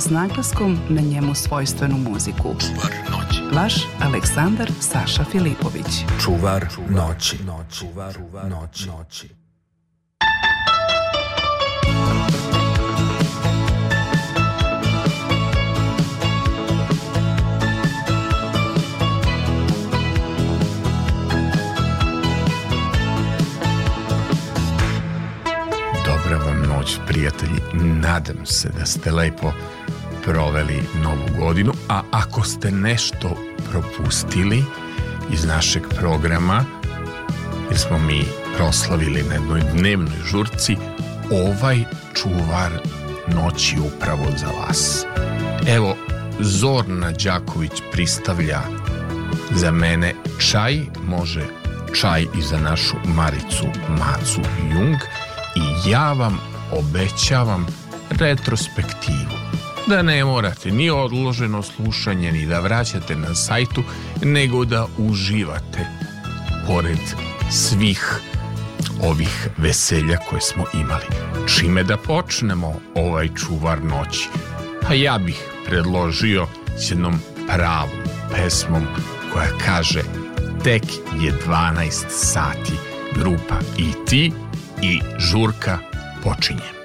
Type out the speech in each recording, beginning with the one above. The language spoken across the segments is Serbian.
s naglaskom na njemu svojstvenu muziku. Čuvar noći. Vaš Aleksandar Saša Filipović. Čuvar noći. Čuvar noći. noći. Dobra vam noć, prijatelji. Nadam se da ste lepo proveli novu godinu, a ako ste nešto propustili iz našeg programa, jer smo mi proslavili na jednoj dnevnoj žurci, ovaj čuvar noći upravo za vas. Evo, Zorna Đaković pristavlja za mene čaj, može čaj i za našu Maricu Macu Jung i ja vam obećavam retrospektivu da ne morate ni odloženo slušanje ni da vraćate na sajtu, nego da uživate pored svih ovih veselja koje smo imali. Čime da počnemo ovaj čuvar noći? Pa ja bih predložio s jednom pravom pesmom koja kaže tek je 12 sati grupa i ti i žurka počinje.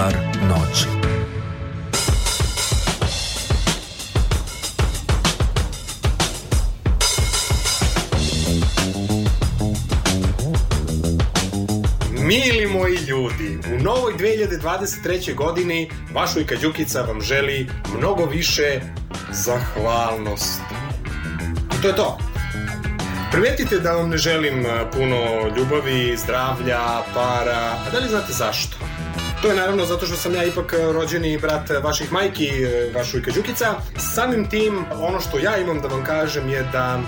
Kuklar noći. Mili moji ljudi, u novoj 2023. godini vašoj Đukica vam želi mnogo više zahvalnosti. I to je to. Primetite da vam ne želim puno ljubavi, zdravlja, para, a da li znate zašto? To je naravno zato što sam ja ipak e, rođeni brat vaših majki, e, Vašujka Đukica. Samim tim, ono što ja imam da vam kažem je da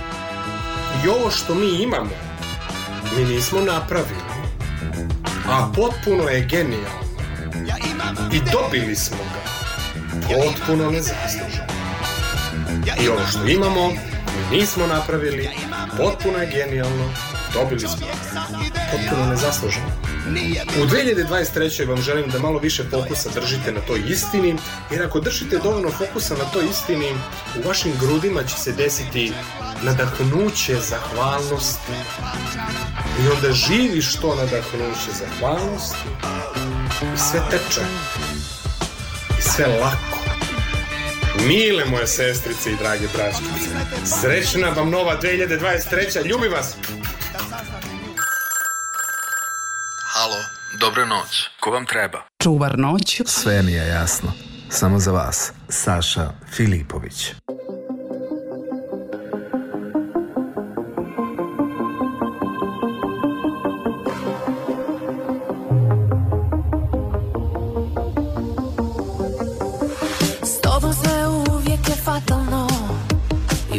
i ovo što mi imamo, mi nismo napravili. A potpuno je genijalno. Ja I dobili smo ga. Potpuno nezasluženo. I ovo što imamo, mi nismo napravili. Potpuno je genijalno. Dobili smo ga. Potpuno nezasluženo. U 2023. vam želim da malo više fokusa držite na toj istini, jer ako držite dovoljno fokusa na toj istini, u vašim grudima će se desiti nadahnuće zahvalnosti. I onda živiš to nadahnuće zahvalnosti i sve teče. I sve lako. Mile moje sestrice i drage braškice, srećna vam nova 2023. Ljubim vas! Alo, dobra noć. Ko vam treba? Čuvar noć. Sve mi je jasno. Samo za vas. Saša Filipović.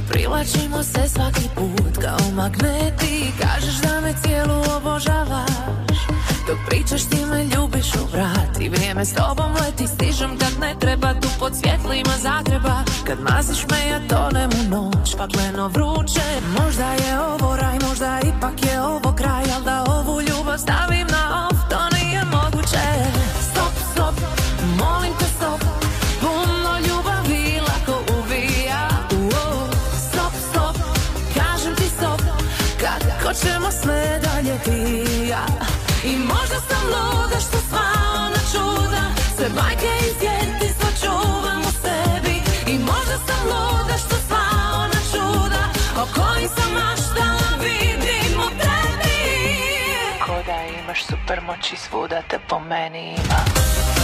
privlačimo se svaki put kao magneti Kažeš da me cijelu obožavaš Pričaš ti me ljubiš u vrat I vrijeme s tobom leti Stižem kad ne treba tu pod svjetlima Zagreba Kad maziš me ja tonem u noć Pakleno vruće Možda je ovo raj, možda ipak je ovo kraj Al da ovu ljubav stavim na off To nije moguće Stop, stop, molim te stop Puno ljubavi lako uvija Uo, Stop, stop, kažem ti stop Kako ćemo sve dalje ti I možda sam luda što sva na čuda Sve bajke iz djetinstva čuvam u sebi I možda sam luda što sva na čuda O kojim sam maštala da vidim u tebi Ko da imaš moći svuda te po meni ima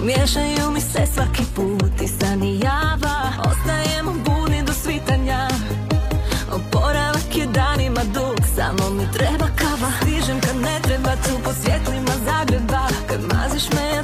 Pomiješaju mi se svaki put i san i java Ostajemo budni do svitanja Oporavak je danima dug, samo mi treba kava Stižem kad ne treba tu po svjetlima Zagreba Kad maziš me ja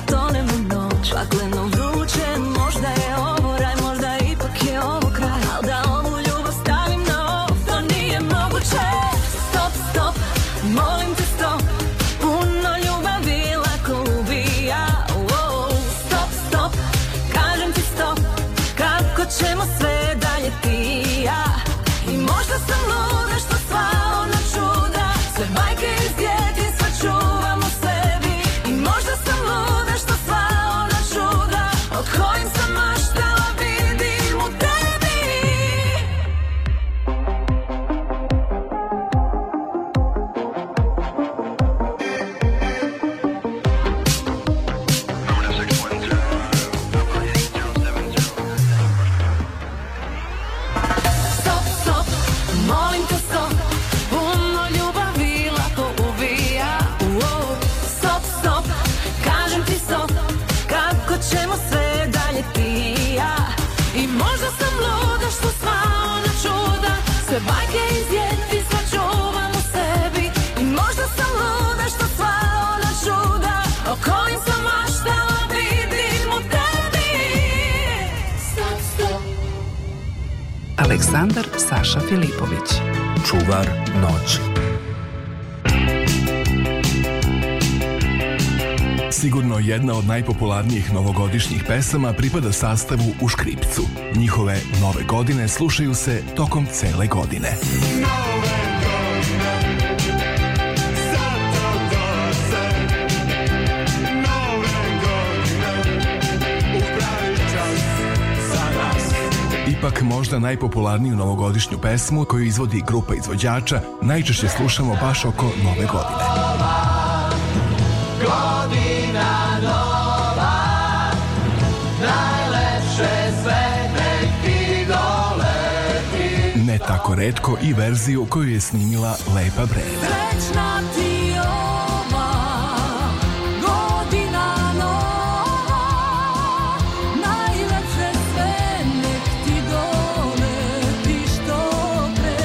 sve bajke iz djetinstva čuvam u sebi I možda sam luda što sva ona čuda O kojim sam maštala vidim u tebi Stop, stop Aleksandar Saša Filipović Čuvar noći Sigurno jedna od najpopularnijih novogodišnjih pesama pripada sastavu u škripcu. Njihove nove godine slušaju se tokom cele godine. Nove Ipak možda najpopularniju novogodišnju pesmu koju izvodi grupa izvođača najčešće slušamo baš oko nove godine. ne tako redko i verziju koju je snimila Lepa Breda. Srećna ti ova godina nova, najlepše sve nek ti što pre.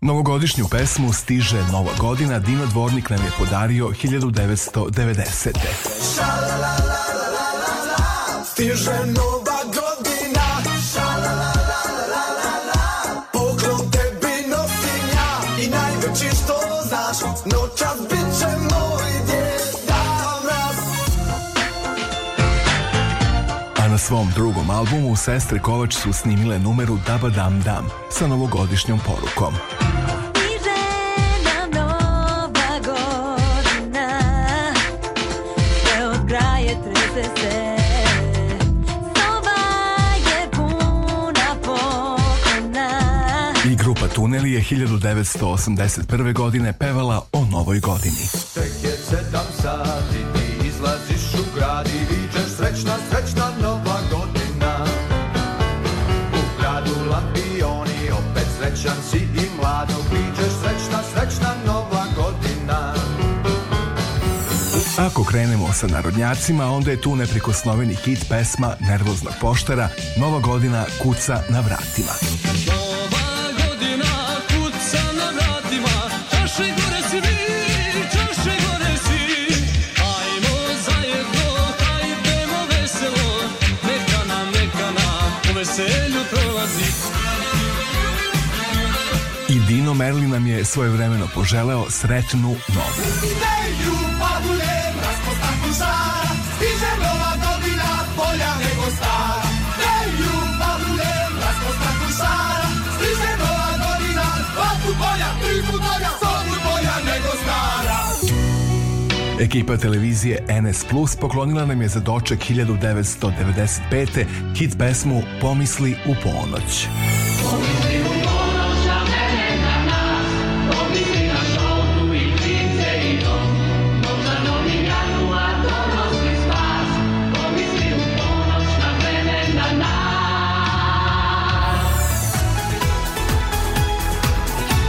Novogodišnju pesmu Stiže Nova godina Dino Dvornik nam je podario 1990. Šalalala stiže nova godina Šala la la la la la la Poklon tebi nosim ja I najveći što znaš Noćas bit će moj djeda mraz A na svom drugom albumu Sestre Kovač su snimile numeru Dabadam Dam sa novogodišnjom porukom Tuneli je 1981. godine pevala o novoj godini. Tek je sedam sati, ti izlaziš u grad i vičeš srećna, srećna nova godina. U gradu lampioni, opet srećan si i mlado, vičeš srećna, srećna nova godina. Ako krenemo sa narodnjacima, onda je tu neprikosnoveni hit pesma Nervoznog poštara Nova godina kuca na vratima. Merlin nam je svoje vremeno poželeo srećnu novu. Ekipa televizije NS Plus poklonila nam je za doček 1995. hit pesmu Pomisli u ponoć.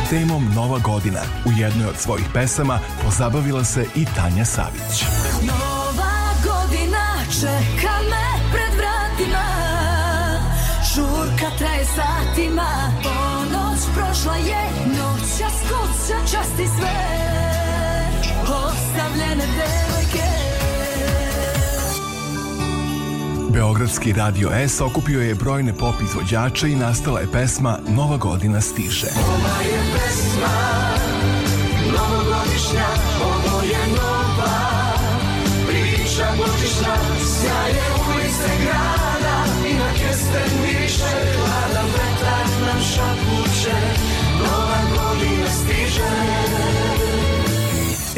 Temom Nova godina u jednoj od svojih pesama pozabavila se i Tanja Savić. Nova godina čeka me pred vratima Žurka traje satima Ponoć prošla je noć Noća skuća časti sve Ostavljene dve Beogradski radio S okupio je brojne pop izvođače i nastala je pesma Nova godina stiže. Ova je pesma, je nova, priča božićna, sjaje ulice grada i na kesten miriše, hladan vetar nam šapuće, nova godina stiže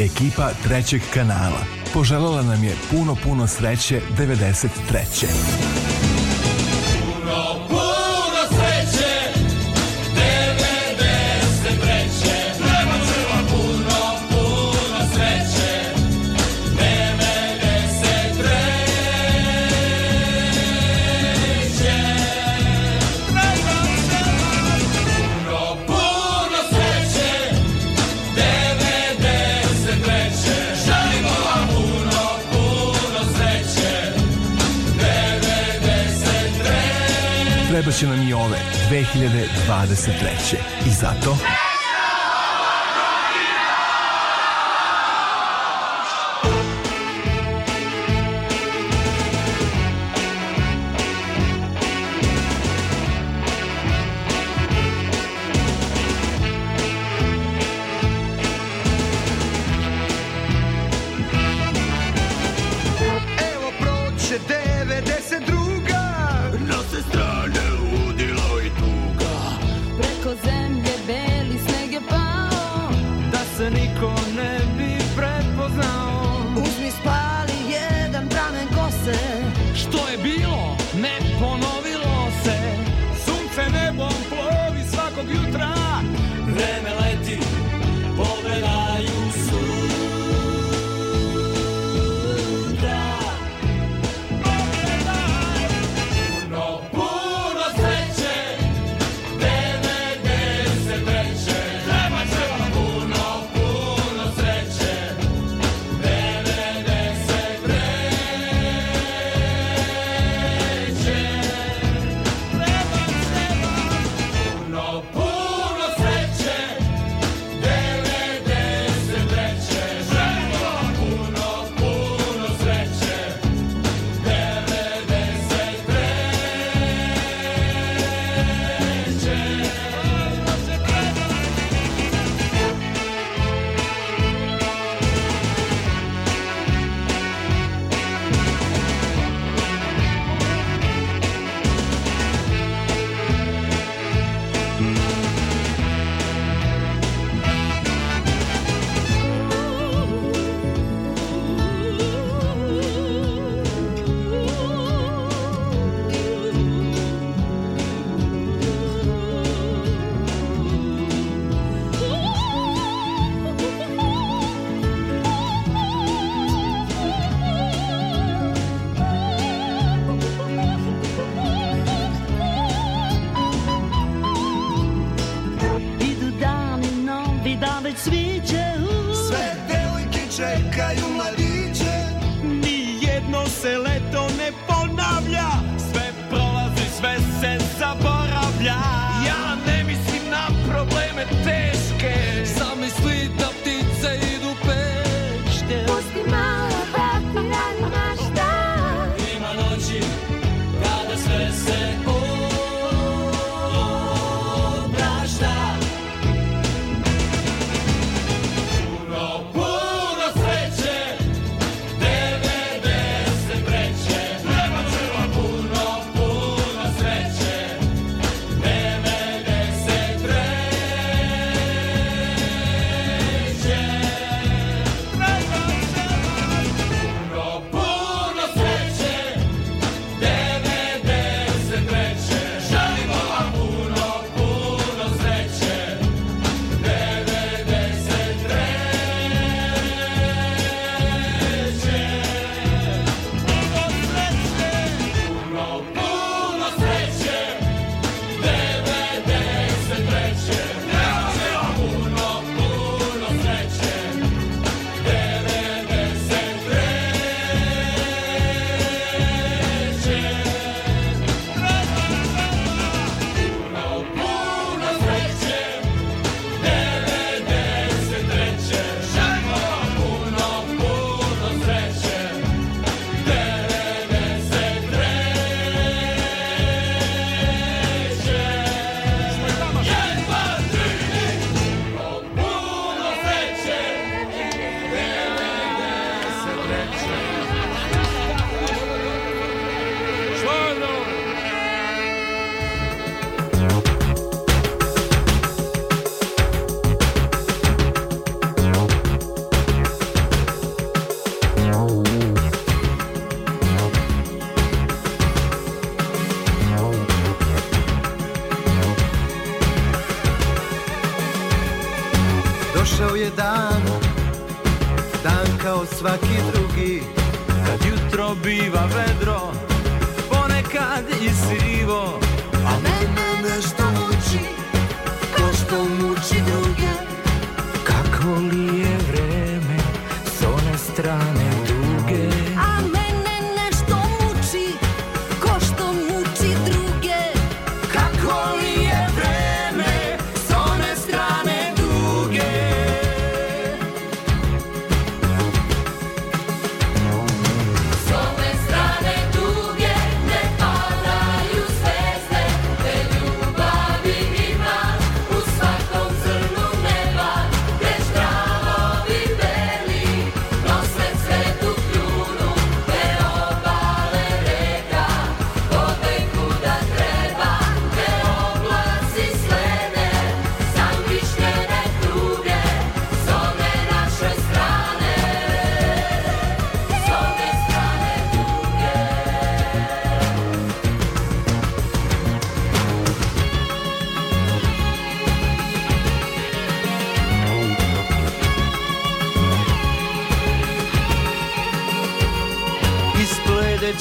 ekipa trećeg kanala. Poželjela nam je puno, puno sreće 93. treba će nam i ove 2023. I zato...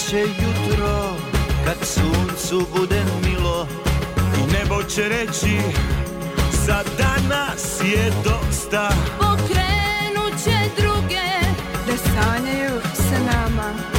će jutro kad suncu bude milo i nebo će reći za danas je dosta Pokrenut će druge da sanjaju sa nama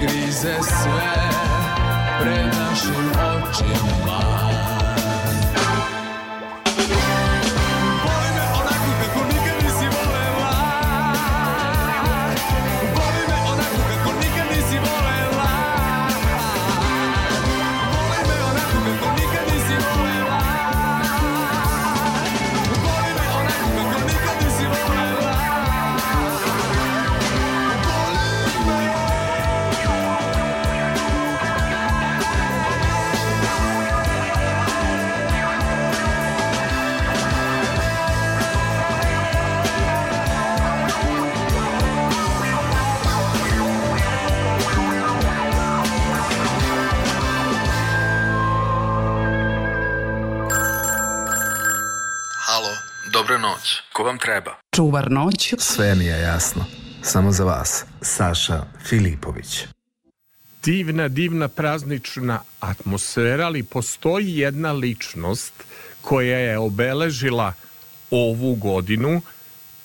grize sve pred našim očima vam treba. Čuvar noć. Sve mi je jasno. Samo za vas, Saša Filipović. Divna, divna praznična atmosfera, ali postoji jedna ličnost koja je obeležila ovu godinu.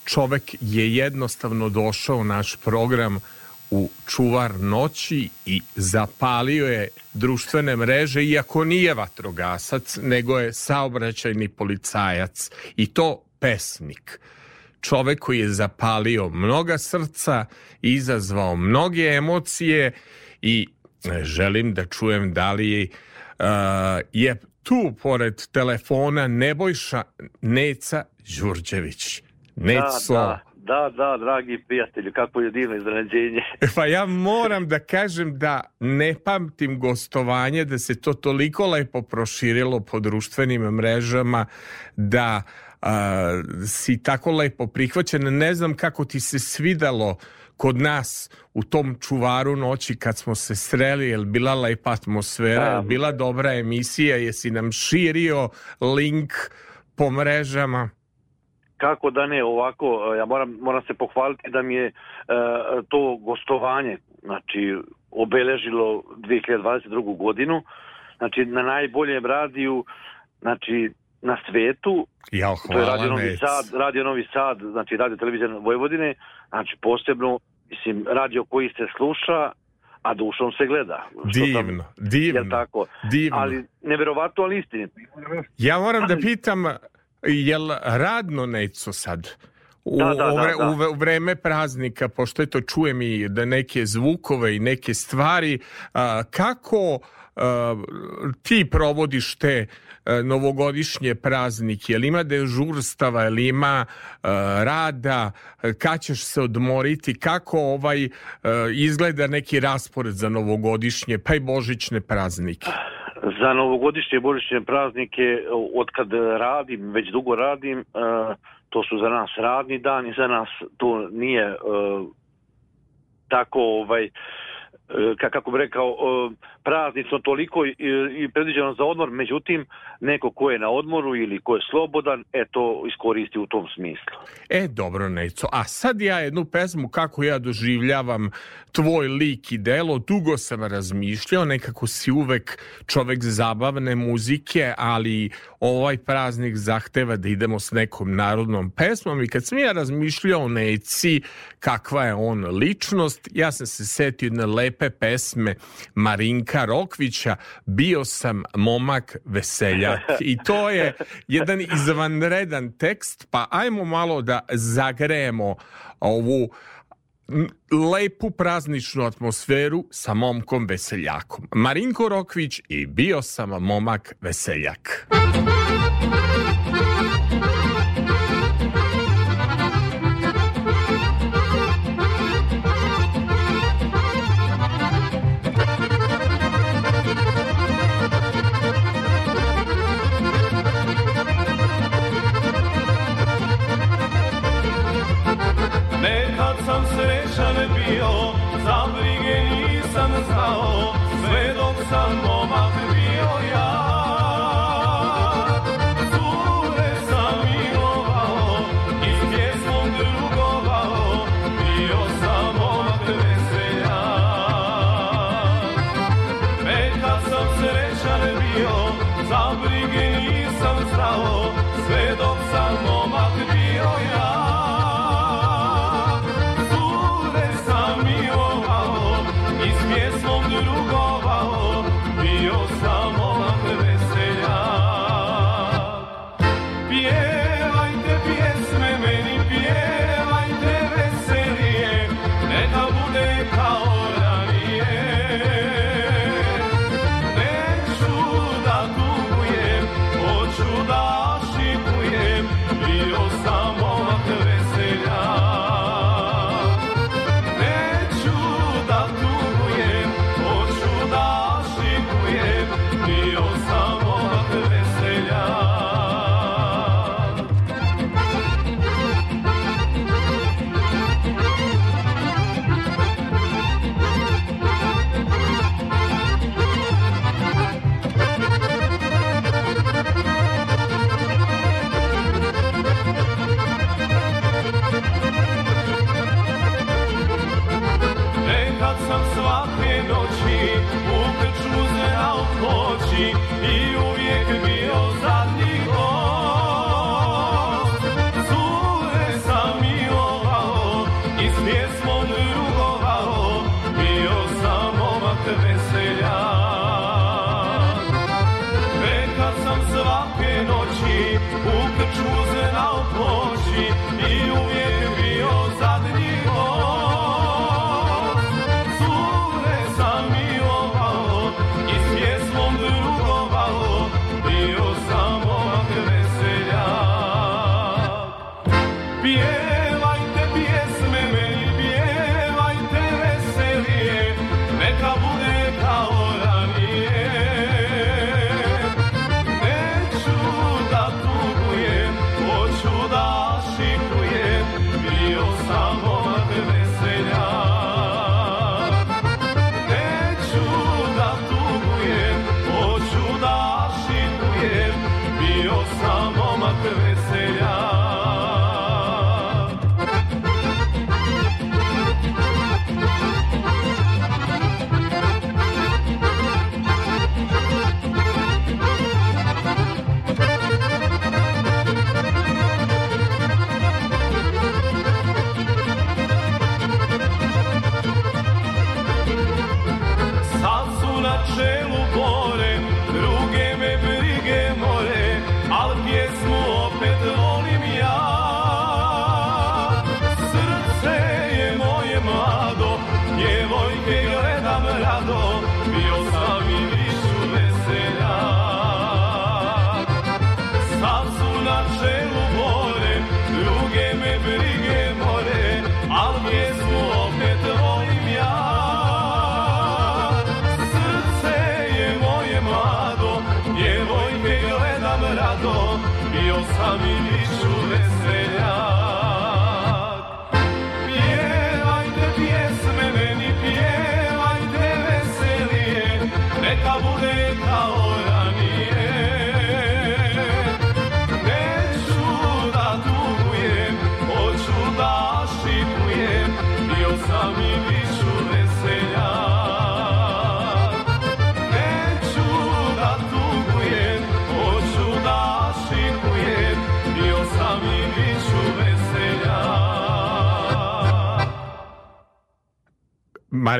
Čovek je jednostavno došao naš program u čuvar noći i zapalio je društvene mreže, iako nije vatrogasac, nego je saobraćajni policajac. I to pesnik. Čovek koji je zapalio mnoga srca, izazvao mnoge emocije i e, želim da čujem da li uh, je tu pored telefona Nebojša Neca Đurđević. Neco. Da, da, da, da, dragi prijatelju, kako je divno iznenađenje. pa ja moram da kažem da ne pamtim gostovanje, da se to toliko lepo proširilo po društvenim mrežama, da a, si tako lepo prihvaćen. Ne znam kako ti se svidalo kod nas u tom čuvaru noći kad smo se sreli, je bila lepa atmosfera, da. bila dobra emisija, jesi nam širio link po mrežama? Kako da ne, ovako, e, ja moram, moram se pohvaliti da mi je e, to gostovanje, znači, obeležilo 2022. godinu, znači, na najboljem radiju, znači, na svetu. Ja, hvala to je radio Novi, Sad, radio Novi Sad, znači radio televizija Vojvodine, znači posebno, mislim, radio koji se sluša, a dušom se gleda. Divno, sam, divno, tako? divno. Ali neverovatno, ali istinito. Ja moram da pitam, jel radno neco sad? U, da, da, da, da. u vreme praznika, pošto eto čujem i da neke zvukove i neke stvari, a, kako a, ti provodiš te E, novogodišnje praznike? Jel ima dežurstava, jel ima e, rada, kad ćeš se odmoriti, kako ovaj e, izgleda neki raspored za novogodišnje pa i božićne praznike? Za novogodišnje i božićne praznike, od kad radim, već dugo radim, to su za nas radni dani, za nas to nije tako ovaj E, kako bih rekao, e, praznično toliko i predviđeno za odmor, međutim, neko ko je na odmoru ili ko je slobodan, e, to iskoristi u tom smislu. E, dobro, Neco, a sad ja jednu pesmu kako ja doživljavam tvoj lik i delo, dugo sam razmišljao, nekako si uvek čovek zabavne muzike, ali ovaj praznik zahteva da idemo s nekom narodnom pesmom i kad sam ja razmišljao o Neci, kakva je on ličnost, ja sam se setio jedne lepe lepe pesme Marinka Rokvića Bio sam momak veseljak i to je jedan izvanredan tekst pa ajmo malo da zagrejemo ovu lepu prazničnu atmosferu sa momkom veseljakom. Marinko Rokvić i bio sam momak veseljak.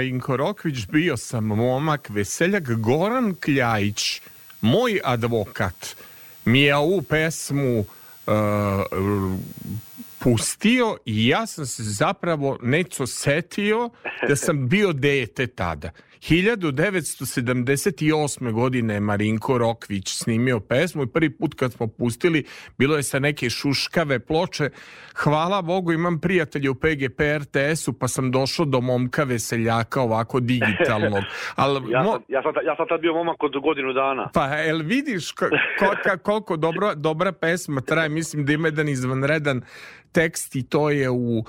Marinko Rokvić, bio sam momak veseljak, Goran Kljajić, moj advokat, mi je ovu pesmu uh, pustio i ja sam se zapravo neco setio da sam bio dete tada. 1978. godine Marinko Rokvić snimio pesmu i prvi put kad smo pustili bilo je sa neke šuškave ploče. Hvala Bogu imam prijatelje u PGP RTS-u pa sam došao do momka veseljaka ovako digitalnog. Al, ja, sam, ja, sam, ja sam tad bio momak od godinu dana. Pa el vidiš ko, ko, koliko dobro, dobra pesma traje. Mislim da ima jedan izvanredan tekst i to je u uh,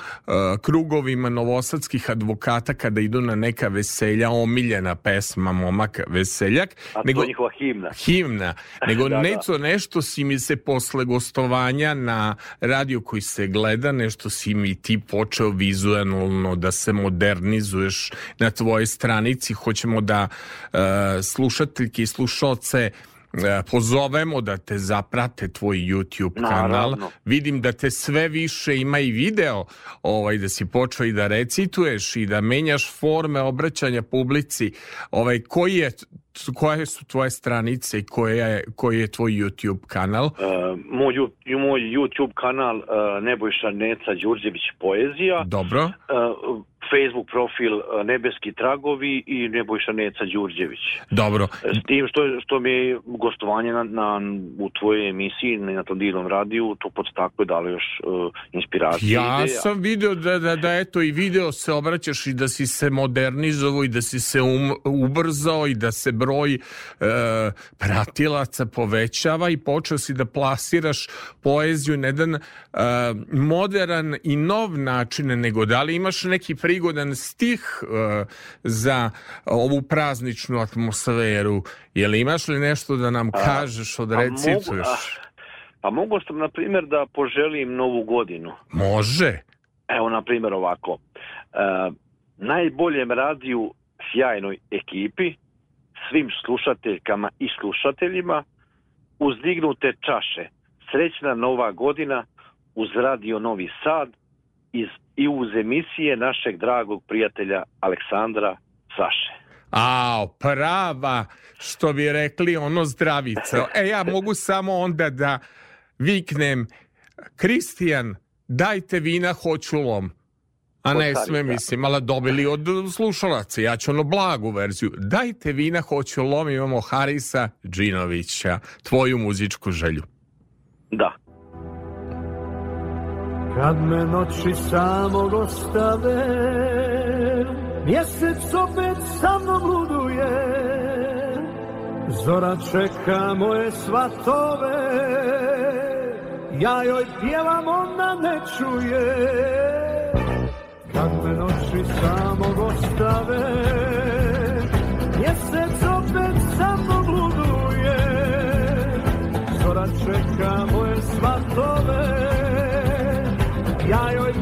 krugovima novosadskih advokata kada idu na neka veselja omi omiljena pesma Momak Veseljak. A nego, to njihova himna. Himna. Nego da, da, neco, da. nešto si mi se posle gostovanja na radio koji se gleda, nešto si mi ti počeo vizualno da se modernizuješ na tvojoj stranici. Hoćemo da uh, slušateljke i slušalce uh, E, pozovemo da te zaprate tvoj YouTube Naravno. kanal. Vidim da te sve više ima i video, ovaj da si počeo i da recituješ i da menjaš forme obraćanja publici. Ovaj koji je koje su tvoje stranice i koja je, koji je tvoj YouTube kanal? Uh, moj, moj YouTube kanal uh, Nebojša Neca Đurđević Poezija. Dobro. Uh, Facebook profil Nebeski tragovi i Nebojša Neca Đurđević. Dobro. S tim što, što mi je gostovanje na, na, u tvojoj emisiji na tom divnom radiju to podstaklo je dalo još uh, inspiracije. Ja ideja. sam video da, da, da eto i video se obraćaš i da si se modernizovao i da si se um, ubrzao i da se broj e, pratilaca povećava i počeo si da plasiraš poeziju na jedan e, moderan i nov način nego da li imaš neki prigodan stih e, za ovu prazničnu atmosferu Je jel imaš li nešto da nam a, kažeš odrecituješ pa mogu sam, na primjer, da poželim novu godinu. Može. Evo, na primjer, ovako. E, najboljem radiju sjajnoj ekipi, svim slušateljkama i slušateljima uzdignute čaše. Srećna nova godina uz Radio Novi Sad iz, i uz emisije našeg dragog prijatelja Aleksandra Saše. A, prava, što bi rekli, ono zdravica. E, ja mogu samo onda da viknem, Kristijan, dajte vina hoću lom. A ne sve da. mislim, ali dobili od slušalaca, ja ću ono blagu verziju. Dajte vina, hoću lom, imamo Harisa Džinovića, tvoju muzičku želju. Da. Kad me noći samog ostave, mjesec opet sa mnom luduje, zora čeka moje svatove, ja joj pjevam, ona ne čuje kad me noći samog ostave mjesec opet samo bluduje zora čeka moje svatove ja joj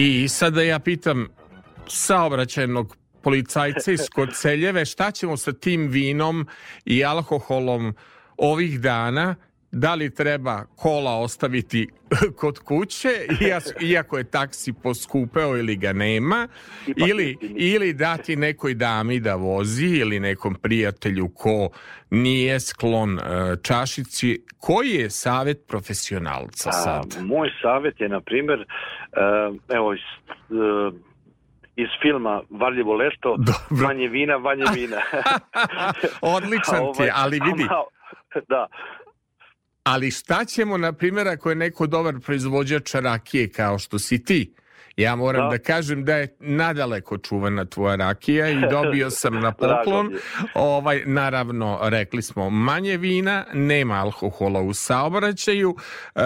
I sad da ja pitam saobraćajnog policajca iz Koceljeve šta ćemo sa tim vinom i alkoholom ovih dana da li treba kola ostaviti kod kuće iako je taksi poskupeo ili ga nema ili, ili dati nekoj dami da vozi ili nekom prijatelju ko nije sklon e, čašici koji je savet profesionalca sad? A, moj savet je na primer e, evo e, iz filma Varljivo lešto Dobro. manje vina, manje vina Odličan ti, ovaj, ali vidi da, Ali šta ćemo, na primjer, ako je neko dobar proizvođač rakije kao što si ti? Ja moram da. da kažem da je nadaleko čuvana tvoja rakija i dobio sam na poklon. ovaj, naravno, rekli smo manje vina, nema alkohola u saobraćaju. E,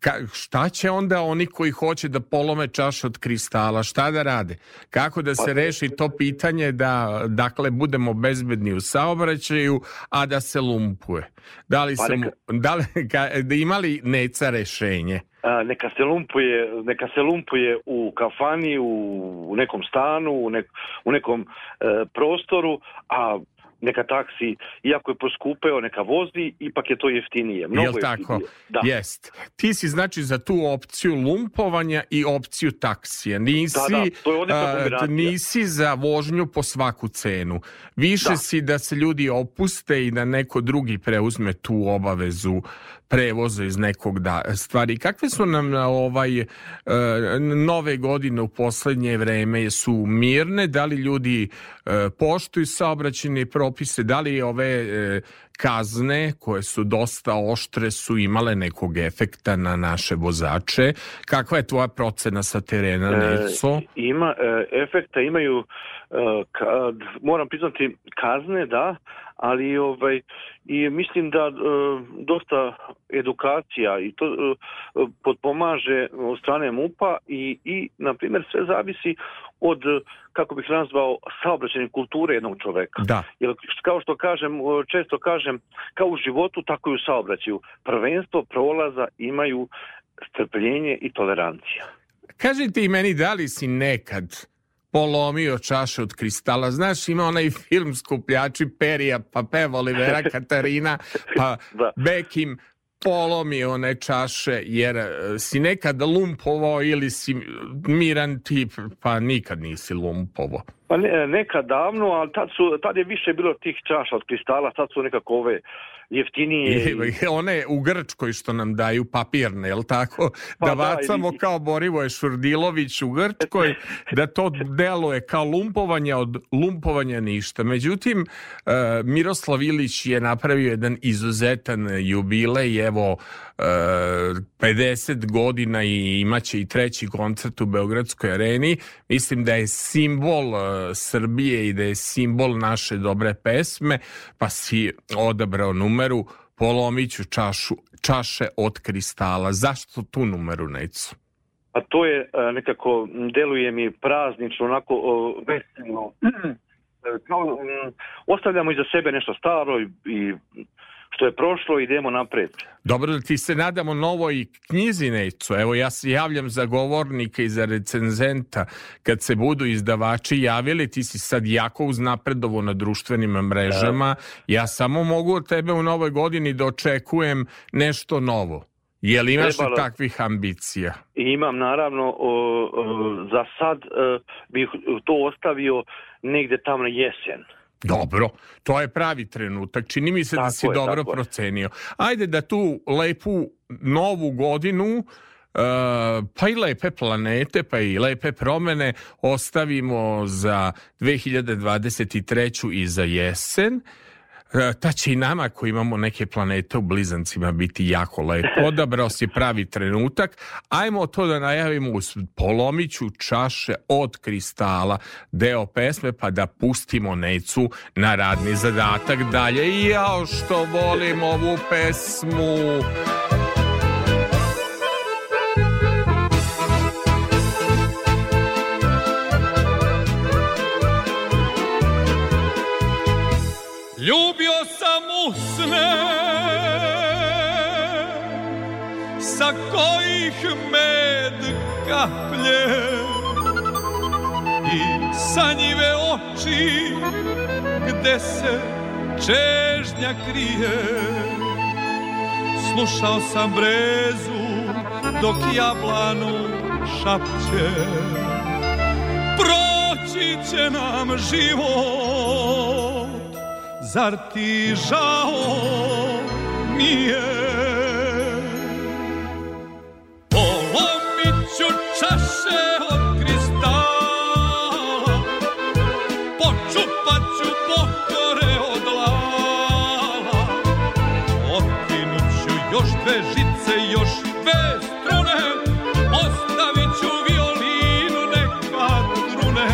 Ka, šta će onda oni koji hoće da polome čaš od kristala, šta da rade? Kako da se pa- reši to pitanje da, dakle, budemo bezbedni u saobraćaju, a da se lumpuje? Da li pa da li, ka, da ima neca rešenje? neka se lumpuje, neka se lumpuje u kafani, u, u nekom stanu, u, nek, u nekom e, prostoru, a neka taksi, iako je poskupeo, neka vozi, ipak je to jeftinije. Mnogo Jel tako? Jeftinije. Da. Jest. Ti si znači za tu opciju lumpovanja i opciju taksije. Da, nisi, da, da. To je a, nisi za vožnju po svaku cenu. Više da. si da se ljudi opuste i da neko drugi preuzme tu obavezu prevoza iz nekog da stvari. Kakve su nam na ovaj e, nove godine u poslednje vreme su mirne? Da li ljudi e, poštuju saobraćene propise? propise, da li ove e, kazne koje su dosta oštre su imale nekog efekta na naše vozače. Kakva je tvoja procena sa terena, e, Ima, e, efekta imaju, e, kad, moram priznati, kazne, da, ali ovaj, i mislim da e, dosta edukacija i to e, podpomaže od strane MUPA i, i na primjer, sve zavisi od, kako bih nazvao, saobraćene kulture jednog čoveka. Da. Jer, kao što kažem, često kažem, kao u životu, tako i u saobraćaju. Prvenstvo prolaza imaju strpljenje i tolerancija. Kažite i meni, da li si nekad polomio čaše od kristala. Znaš, ima onaj film Skupljači perija, pa peva Olivera Katarina, pa da. Bekim, polomi one čaše, jer e, si nekad lumpovo ili si miran tip, pa nikad nisi lumpovo. Pa ne, nekad davno, ali tad, su, tad je više bilo tih čaša od kristala, sad su nekako ove jeftinije. I... One u Grčkoj što nam daju papirne, jel tako? Pa da, da vacamo i... kao Borivoje Šurdilović u Grčkoj, da to deluje kao lumpovanje od lumpovanja ništa. Međutim, eh, Miroslav Ilić je napravio jedan izuzetan jubilej, evo 50 e, godina i imaće i treći koncert u Beogradskoj areni. Mislim da je simbol e, Srbije i da je simbol naše dobre pesme, pa si odabrao numeru Polomiću čašu, čaše od kristala. Zašto tu numeru, Nejcu? A pa to je e, nekako, deluje mi praznično, onako o, veselo. ostavljamo iza sebe nešto staro i, i što je prošlo, idemo napred. Dobro, ti se nadamo novoj knjizi, Nejcu. Evo, ja se javljam za govornika i za recenzenta. Kad se budu izdavači javili, ti si sad jako uznapredovo na društvenim mrežama. Da. Ja samo mogu od tebe u novoj godini da očekujem nešto novo. Je li imaš Trebalo, takvih ambicija? Imam, naravno. O, o, za sad o, e, bih to ostavio negde tamo na jesen. Dobro, to je pravi trenutak. Čini mi se da tako da si je, dobro procenio. Ajde da tu lepu novu godinu Uh, pa i lepe planete, pa i lepe promene ostavimo za 2023. i za jesen. E, ta će i nama koji imamo neke planete u blizancima biti jako lepo. Odabrao si pravi trenutak. Ajmo to da najavimo uz polomiću čaše od kristala deo pesme pa da pustimo Necu na radni zadatak dalje. I jao što volim ovu pesmu. Ljub pesme sa kojih med kaplje i sanjive oči gde se čežnja krije slušao sam brezu dok jablanu šapće proći će nam život zar ti žao nije? Polomit čaše od kristala, počupat ću od lala, otkinut još dve žice, još dve strune, ostavit violinu neka trune,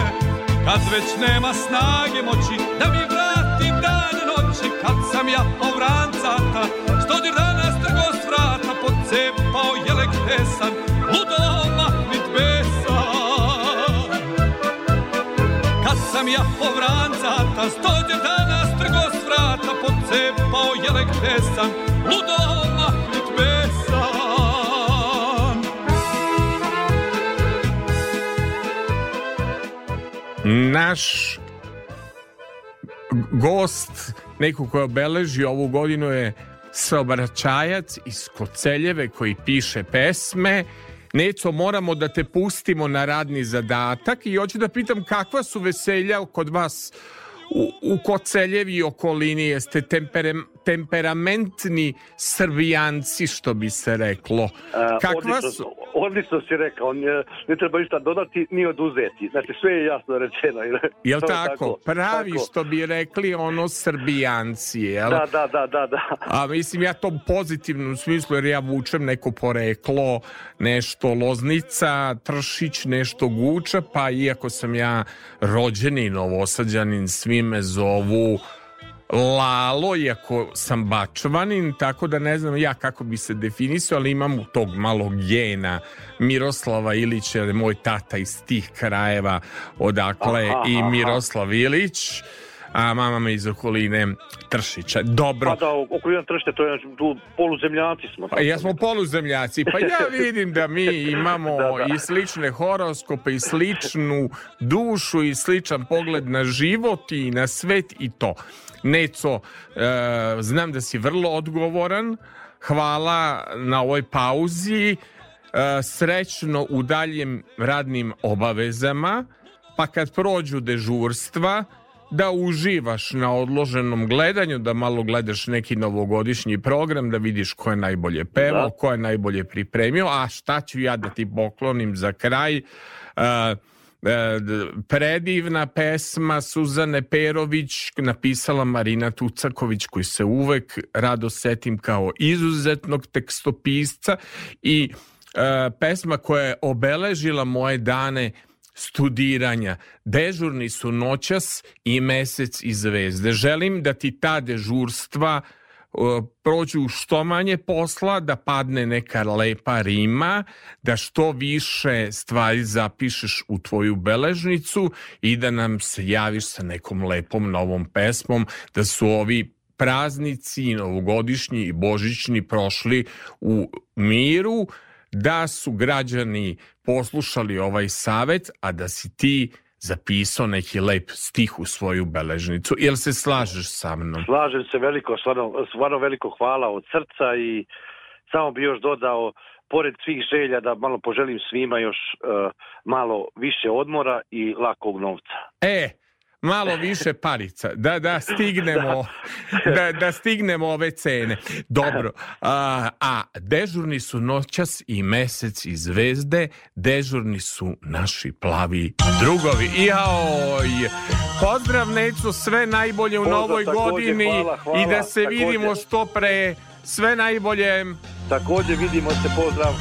kad već nema snage moći sam ja ovrancata, stodir dana strgo s vrata, podcepao je tesan, ludoma nit besan. Kad sam ja ovrancata, stodir dana strgo s vrata, podcepao je tesan, ludoma nit besan. Naš gost Neko koja obeleži ovu godinu je saobraćajac iz Koceljeve koji piše pesme. Neco, moramo da te pustimo na radni zadatak i hoću da pitam kakva su veselja kod vas u, u Koceljevi i okolini. Jeste temperem, temperamentni srbijanci, što bi se reklo. E, Kakva odlično, su? Odlično si rekao, ne, treba ništa dodati ni oduzeti. Znači, sve je jasno rečeno. Jel tako? tako? Pravi tako. što bi rekli ono srbijanci, jel? Da, da, da, da, da. A mislim, ja to u pozitivnom smislu, jer ja vučem neko poreklo, nešto Loznica, Tršić, nešto Guča, pa iako sam ja rođeni novosađanin, svi me zovu Lalo, iako sam bačvanin, tako da ne znam ja kako bi se definisao, ali imam tog malog gena Miroslava Ilića, moj tata iz tih krajeva, odakle aha, i Miroslav Ilić a mama me iz okoline Tršića. Dobro. Pa da, okolina Tršića, to je tu poluzemljaci smo. Pa ja smo da. poluzemljaci, pa ja vidim da mi imamo da, da. i slične horoskope i sličnu dušu i sličan pogled na život i na svet i to. Neco, e, znam da si vrlo odgovoran, hvala na ovoj pauzi, e, srećno u daljem radnim obavezama, pa kad prođu dežurstva, da uživaš na odloženom gledanju, da malo gledaš neki novogodišnji program, da vidiš ko je najbolje pevao, da. ko je najbolje pripremio, a šta ću ja da ti poklonim za kraj, uh, E, predivna pesma Suzane Perović napisala Marina Tucaković koji se uvek rado setim kao izuzetnog tekstopisca i e, pesma koja je obeležila moje dane studiranja. Dežurni su noćas i mesec i zvezde. Želim da ti ta dežurstva uh, prođu što manje posla, da padne neka lepa rima, da što više stvari zapišeš u tvoju beležnicu i da nam se javiš sa nekom lepom novom pesmom, da su ovi praznici, i novogodišnji i božićni prošli u miru, da su građani poslušali ovaj savet, a da si ti zapisao neki lep stih u svoju beležnicu. Jel se slažeš sa mnom? Slažem se veliko, stvarno, stvarno veliko hvala od srca i samo bi još dodao, pored svih želja, da malo poželim svima još uh, malo više odmora i lakog novca. E, malo više parica, da, da stignemo, da. da, da stignemo ove cene. Dobro, a, a dežurni su noćas i mesec i zvezde, dežurni su naši plavi drugovi. Jaoj, pozdrav Necu, sve najbolje u Pozdrav, novoj takođe, godini hvala, hvala, i da se takođe. vidimo što pre, sve najbolje. Takođe vidimo se, pozdrav.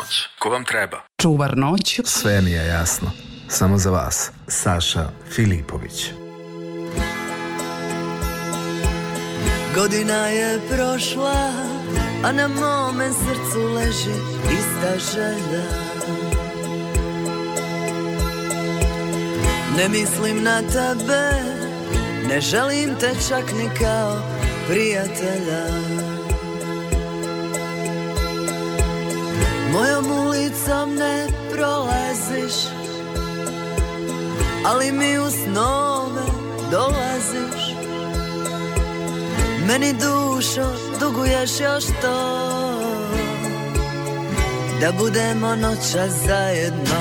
noć, ko vam treba? Čuvar noć. Sve mi je jasno. Samo za vas, Saša Filipović. Godina je prošla, a na mome srcu leži ista želja. Ne mislim na tebe, ne želim te čak ni kao prijatelja. Mojom ulicom ne prolaziš Ali mi u snove dolaziš Meni dušo duguješ još to Da budemo noća zajedno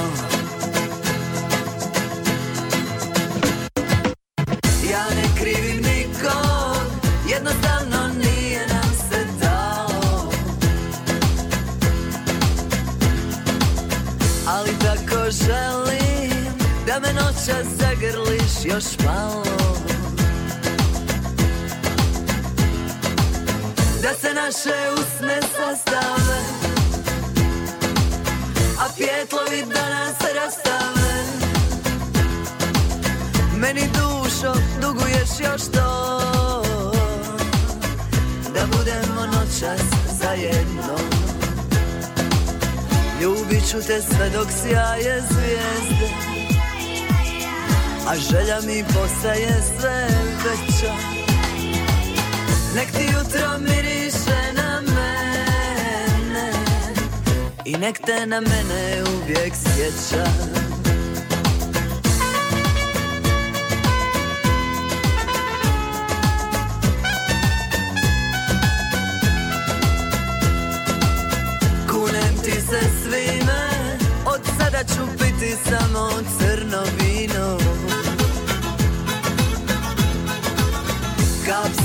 si us Da se naše usne sastave, a pjetlovi da nas rastave. Meni dušo duguješ još to, da budemo noćas zajedno. Ljubit ću te sve dok sjaje zvijezde a želja mi postaje sve veća Nek ti jutro miriše na mene I nek te na mene uvijek sjeća Kunem ti se svime Od sada ću piti samo crno vino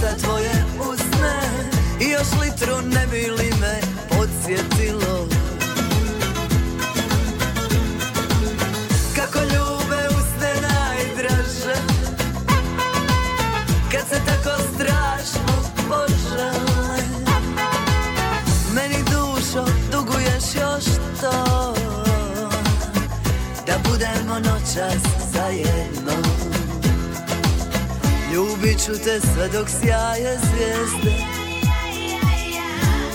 za tvoje usne I još litru ne bi li me podsjetilo Kako ljube usne najdraže Kad se tako strašno požele Meni dušo duguješ još to Da budemo noćas Ljubit ću te sve dok sjaje zvijezde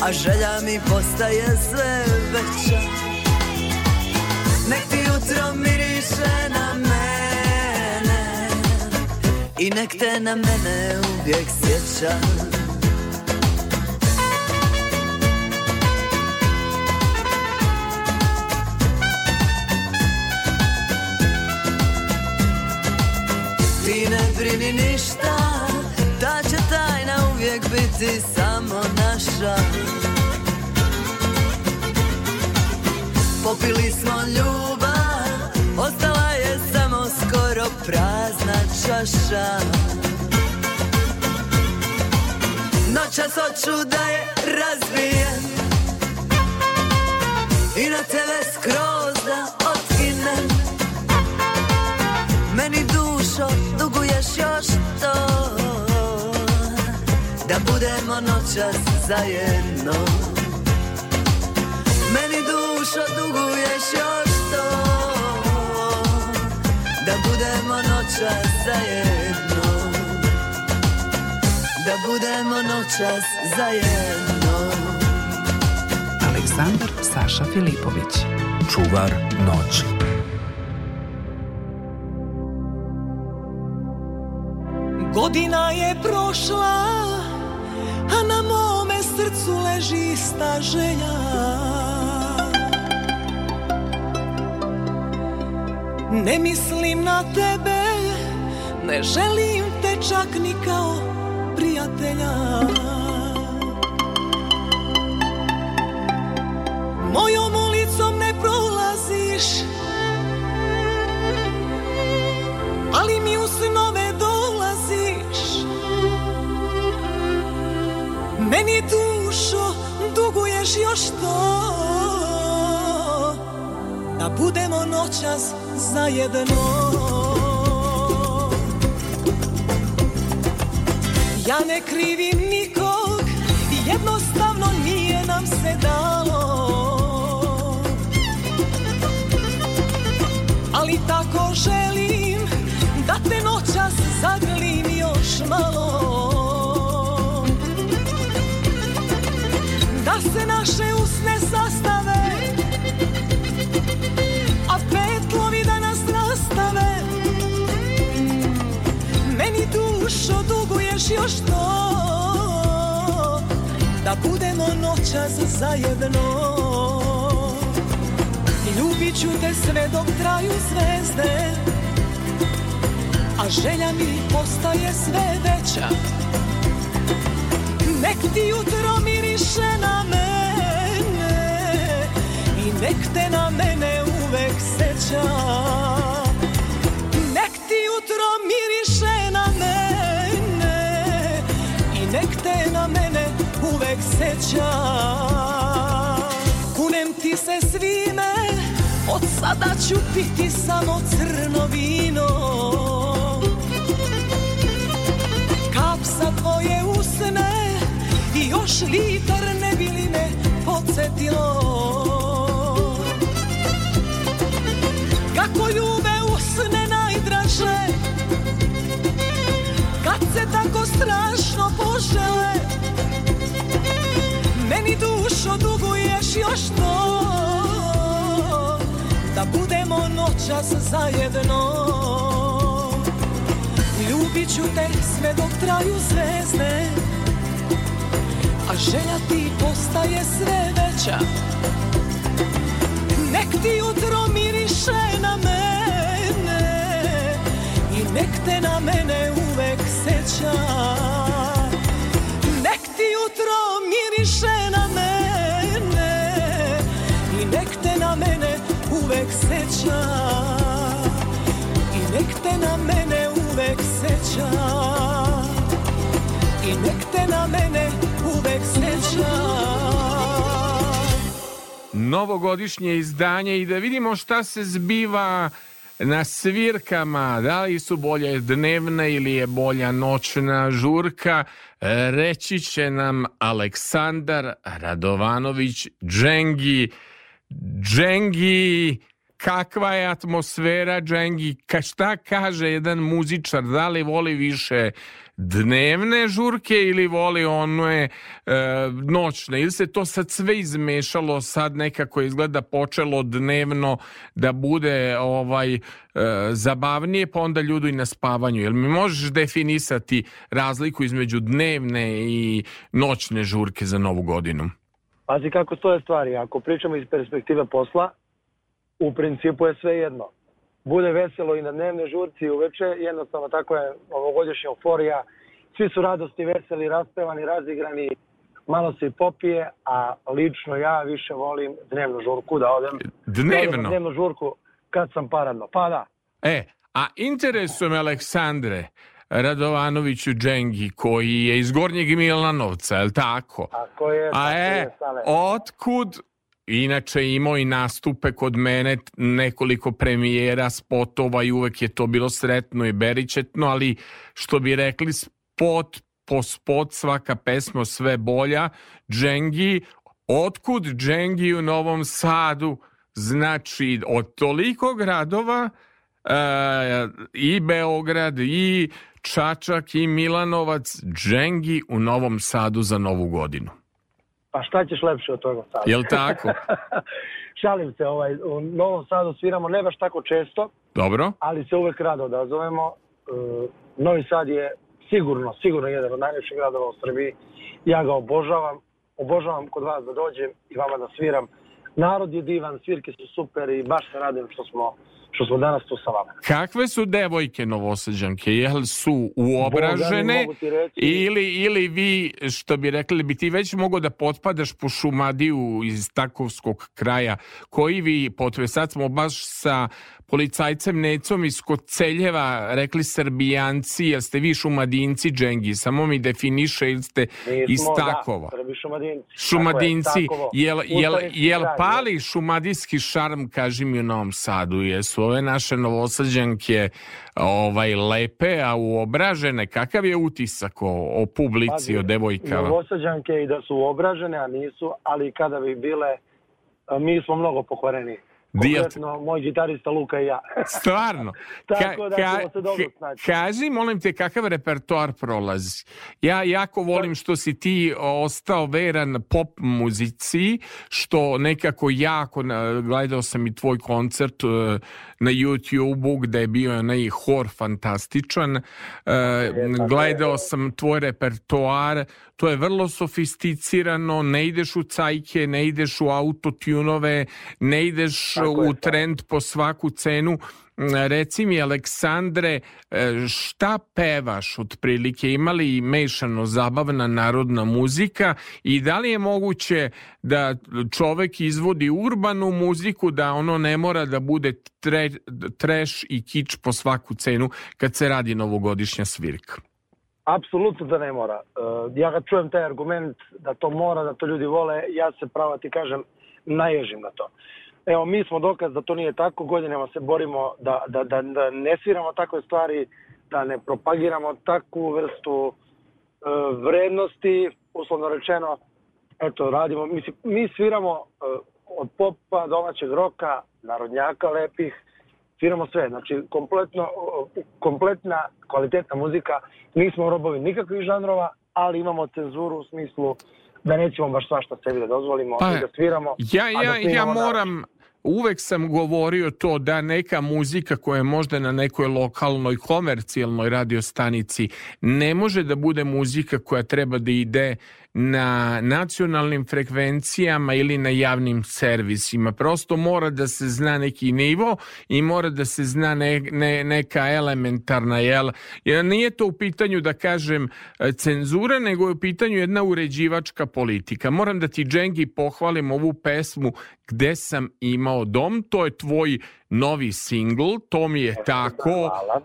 A želja mi postaje sve veća Nek ti jutro miriše na mene I nek te na mene uvijek sjeća Ti ne brini ništa Ta da će tajna uvijek biti samo naša Popili smo ljubav Ostala je samo skoro prazna čaša Noćas oču da je razbijem I na tebe skroz da otkinem Meni još to Da budemo noćas zajedno Meni dušo duguješ još to Da budemo noćas zajedno Da budemo noćas zajedno Aleksandar Saša Filipović Čuvar noći Godina je prošla, a na mome srcu leži ista želja. Ne mislim na tebe, ne želim te čak ni kao prijatelja. Mojom ulicom ne prolaziš, Meni dušo duguješ još to Da budemo noćas zajedno Ja ne krivim nikog Jednostavno nije nam se dalo Ali tako želim Da te noćas zagrlim još malo naše usne sastave A petlovi danas nastave Meni dušo duguješ još to Da budemo noćas zajedno Ljubit ću te sve dok traju zvezde A želja mi postaje sve veća Nek ti jutro miriše na me Nek te na mene uvek seća Nek ti jutro miriše na mene I nek te na mene uvek seća Kunem ti se svime Od sada ću piti samo crno vino Kap sa tvoje usne I još litar ne bi li me podsjetilo mi dušo duguješ još to Da budemo noćas zajedno Ljubit ću te sve dok traju zvezde A želja ti postaje sve veća Nek ti jutro miriše na mene I nek te na mene uvek seća uvek seća I nek te na mene uvek seća I nek te na mene uvek seća Novogodišnje izdanje i da vidimo šta se zbiva na svirkama, da li su bolje dnevne ili je bolja noćna žurka, reći će nam Aleksandar Radovanović Džengi. Džengi, kakva je atmosfera džengi, ka, šta kaže jedan muzičar, da li voli više dnevne žurke ili voli one e, noćne ili se to sad sve izmešalo sad nekako izgleda počelo dnevno da bude ovaj e, zabavnije pa onda ljudu i na spavanju jel mi možeš definisati razliku između dnevne i noćne žurke za novu godinu Pazi kako stoje stvari, ako pričamo iz perspektive posla, u principu je sve jedno. Bude veselo i na dnevne žurci i uveče, jednostavno tako je ovogodišnja euforija. Svi su radosti, veseli, raspevani, razigrani, malo se i popije, a lično ja više volim dnevnu žurku da odem. Dnevno? Da dnevnu žurku kad sam paradno. Pa da. E, a interesuje me Aleksandre, Radovanoviću Džengi koji je iz Gornjeg Milanovca, je li tako? Tako je. A tako e, je, otkud inače imao i nastupe kod mene nekoliko premijera, spotova i uvek je to bilo sretno i beričetno, ali što bi rekli spot po spot svaka pesma sve bolja. Džengi, otkud Džengi u Novom Sadu? Znači, od toliko gradova e, i Beograd i Čačak i Milanovac, Džengi u Novom Sadu za Novu godinu. Pa šta ćeš lepše od toga sad? Jel tako? Šalim se, ovaj, u Novom Sadu sviramo ne baš tako često. Dobro. Ali se uvek rado odazovemo. Uh, Novi Sad je sigurno, sigurno jedan od najljepših gradova u Srbiji. Ja ga obožavam. Obožavam kod vas da dođem i vama da sviram. Narod je divan, svirke su super i baš se radim što smo što smo danas tu sa vama. Kakve su devojke novoseđanke? Jel su uobražene reći... ili, ili vi, što bi rekli, bi ti već mogao da potpadaš po šumadiju iz Takovskog kraja? Koji vi potve? Sad smo baš sa policajcem Necom iz Koceljeva rekli Srbijanci, jel ste vi šumadinci, Džengi? Samo mi definiše ili ste Nismo, iz da, Takova. Da, Srbi šumadinci. Šumadinci, je, jel, jel, jel pali šumadijski šarm, kaži mi u Novom Sadu, jesu ove naše novosađanke ovaj, lepe, a uobražene, kakav je utisak o, o publici, pa, o devojkama? Novosađanke i da su uobražene, a nisu, ali kada bi bile, mi smo mnogo pokvareni. Konkretno, Dijel... moj gitarista Luka i ja. Stvarno? Tako da ka, se dobro snaći. Kaži, molim te, kakav repertoar prolazi? Ja jako volim što si ti e, ostao veran pop muzici, što nekako jako, gledao sam i tvoj koncert e, na YouTube-u gde je bio onaj hor fantastičan. E, gledao sam tvoj repertoar, to je vrlo sofisticirano, ne ideš u cajke, ne ideš u autotunove, ne ideš Tako u trend po svaku cenu Reci mi, Aleksandre, e, šta pevaš otprilike? imali i mešano zabavna narodna muzika i da li je moguće da čovek izvodi urbanu muziku, da ono ne mora da bude tre, treš i kič po svaku cenu kad se radi novogodišnja svirka? Apsolutno da ne mora. E, ja kad čujem taj argument da to mora, da to ljudi vole, ja se pravo ti kažem naježim na to. Uh, Evo, mi smo dokaz da to nije tako, godinama se borimo da, da, da, da ne sviramo takve stvari, da ne propagiramo takvu vrstu e, vrednosti, uslovno rečeno, eto, radimo, mislim, mi sviramo e, od popa, domaćeg roka, narodnjaka lepih, sviramo sve, znači kompletno, kompletna kvalitetna muzika, nismo robovi nikakvih žanrova, ali imamo cenzuru u smislu da nećemo baš svašta sebi da dozvolimo pa, i da sviramo. Ja, ja, da ja moram, da- Uvek sam govorio to da neka muzika koja je možda na nekoj lokalnoj komercijalnoj radiostanici ne može da bude muzika koja treba da ide na nacionalnim frekvencijama ili na javnim servisima. Prosto mora da se zna neki nivo i mora da se zna ne, ne, neka elementarna jel. Jer nije to u pitanju da kažem e, cenzura, nego je u pitanju jedna uređivačka politika. Moram da ti Džengi pohvalim ovu pesmu Gde sam imao dom, to je tvoj novi singl, to mi je da, tako. Hvala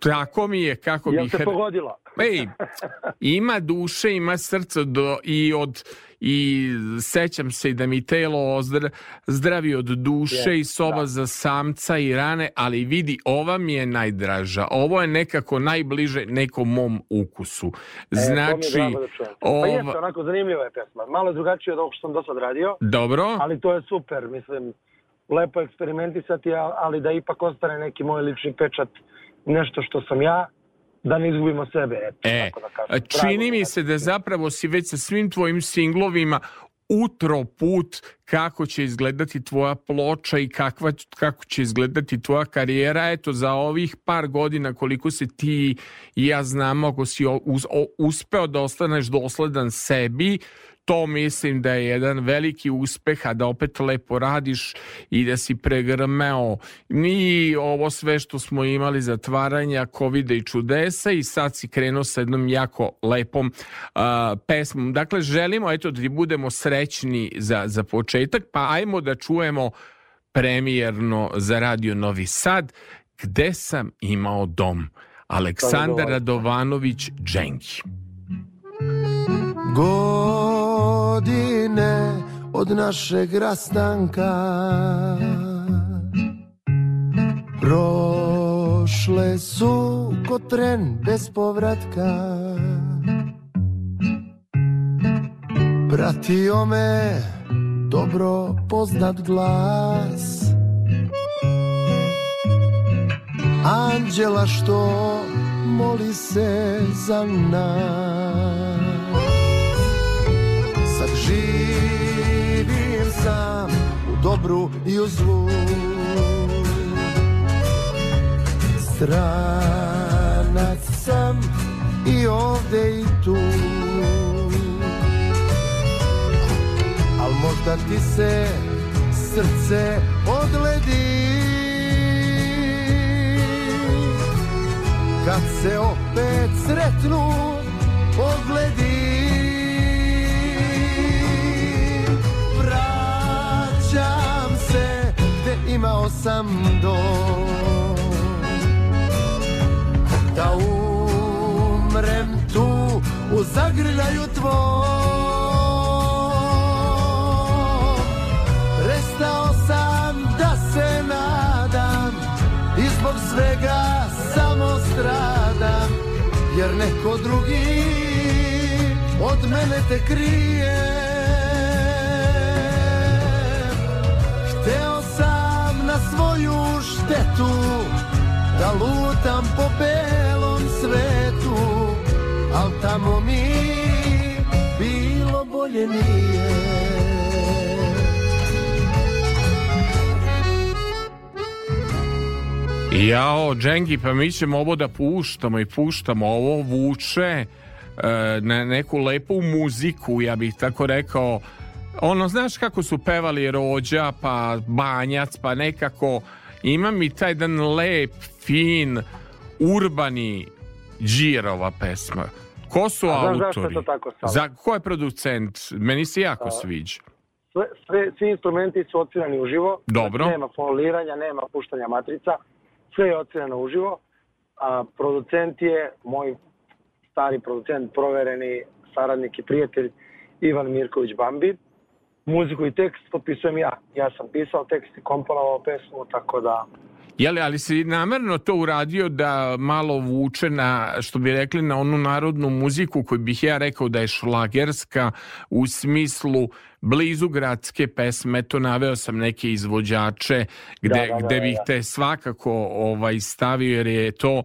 Tako mi je, kako Jel bih... Jel te pogodila? Ej, ima duše, ima srca do, i od i sećam se i da mi telo ozdra, zdravi od duše je, i soba da. za samca i rane, ali vidi, ova mi je najdraža. Ovo je nekako najbliže nekom mom ukusu. E, znači, e, da pa ova... Pa jeste, onako zanimljiva je pesma. Malo drugačije od ovog što sam do sad radio. Dobro. Ali to je super, mislim, lepo eksperimentisati, ali da ipak ostane neki moj lični pečat nešto što sam ja, da ne izgubimo sebe. Eto, e, tako da kažem. čini mi da se da zapravo si već sa svim tvojim singlovima utro put kako će izgledati tvoja ploča i kakva, kako će izgledati tvoja karijera. Eto, za ovih par godina koliko se ti i ja znamo, ako si uspeo da ostaneš dosledan sebi, to mislim da je jedan veliki uspeh, a da opet lepo radiš i da si pregrmeo i ovo sve što smo imali zatvaranja covid i čudesa i sad si krenuo sa jednom jako lepom uh, pesmom. Dakle, želimo eto da budemo srećni za, za početak, pa ajmo da čujemo premijerno za Radio Novi Sad, gde sam imao dom. Aleksandar Radovanović Dženki. Go godine od našeg rastanka Prošle su ko tren bez povratka Pratio me dobro poznat glas Anđela što moli se za nas živim sam u dobru i u zlu Stranac sam i ovde i tu Al možda ti se srce odledi Kad se opet sretnu pogledi znao sam do Da umrem tu u zagrljaju tvom Prestao sam da se nadam I zbog svega samo stradam Jer neko drugi od mene te krije štetu Da lutam po belom svetu Al tamo mi bilo bolje nije Jao, Džengi, pa mi ćemo ovo da puštamo i puštamo, ovo vuče e, na neku lepu muziku, ja bih tako rekao. Ono, znaš kako su pevali rođa, pa banjac, pa nekako imam i taj dan lep, fin, urbani džirova pesma. Ko su A autori? Zašto je to tako stalo? Za, ko je producent? Meni se jako A, sviđa. Sve, sve, svi instrumenti su odsvirani uživo. Dobro. Znači, nema foliranja, nema puštanja matrica. Sve je odsvirano uživo. A producent je moj stari producent, provereni saradnik i prijatelj Ivan Mirković Bambi muziku i tekst potpisujem ja. Ja sam pisao tekst i komponovao pesmu, tako da... Jeli, ali si namerno to uradio da malo vuče na, što bi rekli, na onu narodnu muziku koju bih ja rekao da je šlagerska u smislu blizu gradske pesme, to naveo sam neke izvođače gde, da, da, da, gde bih da, da. te svakako ovaj stavio jer je to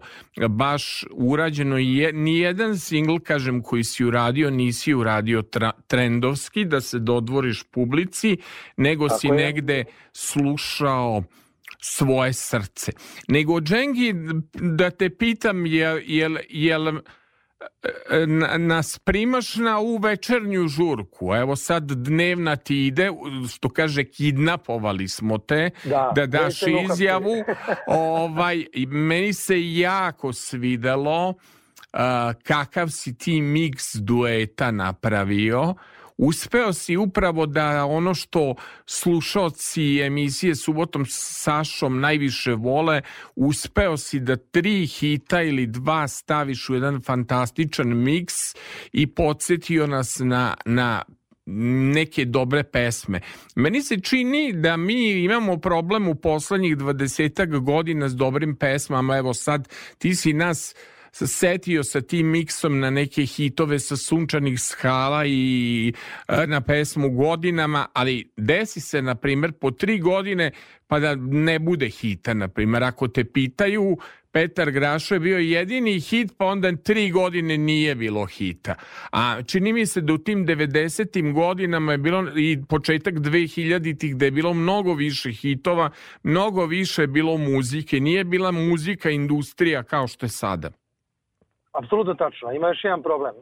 baš urađeno i je, nijedan singl, kažem, koji si uradio, nisi uradio tra, trendovski da se dodvoriš publici, nego Tako si je. negde slušao svoje srce. Nego, Džengi, da te pitam, jel, jel, jel E, e, nas primaš na u večernju žurku, evo sad dnevna ti ide, što kaže kidnapovali smo te, da, da daš izjavu, ovaj, meni se jako svidelo uh, kakav si ti miks dueta napravio, uspeo si upravo da ono što slušalci emisije Subotom s Sašom najviše vole, uspeo si da tri hita ili dva staviš u jedan fantastičan miks i podsjetio nas na, na neke dobre pesme. Meni se čini da mi imamo problem u poslednjih dvadesetak godina s dobrim pesmama. Evo sad, ti si nas setio sa tim miksom na neke hitove sa sunčanih skala i e, na pesmu godinama, ali desi se, na primjer, po tri godine pa da ne bude hita, na primjer. Ako te pitaju, Petar Grašo je bio jedini hit, pa onda tri godine nije bilo hita. A čini mi se da u tim 90. godinama je bilo i početak 2000-ih da je bilo mnogo više hitova, mnogo više je bilo muzike. Nije bila muzika industrija kao što je sada. Apsolutno tačno. Ima još jedan problem.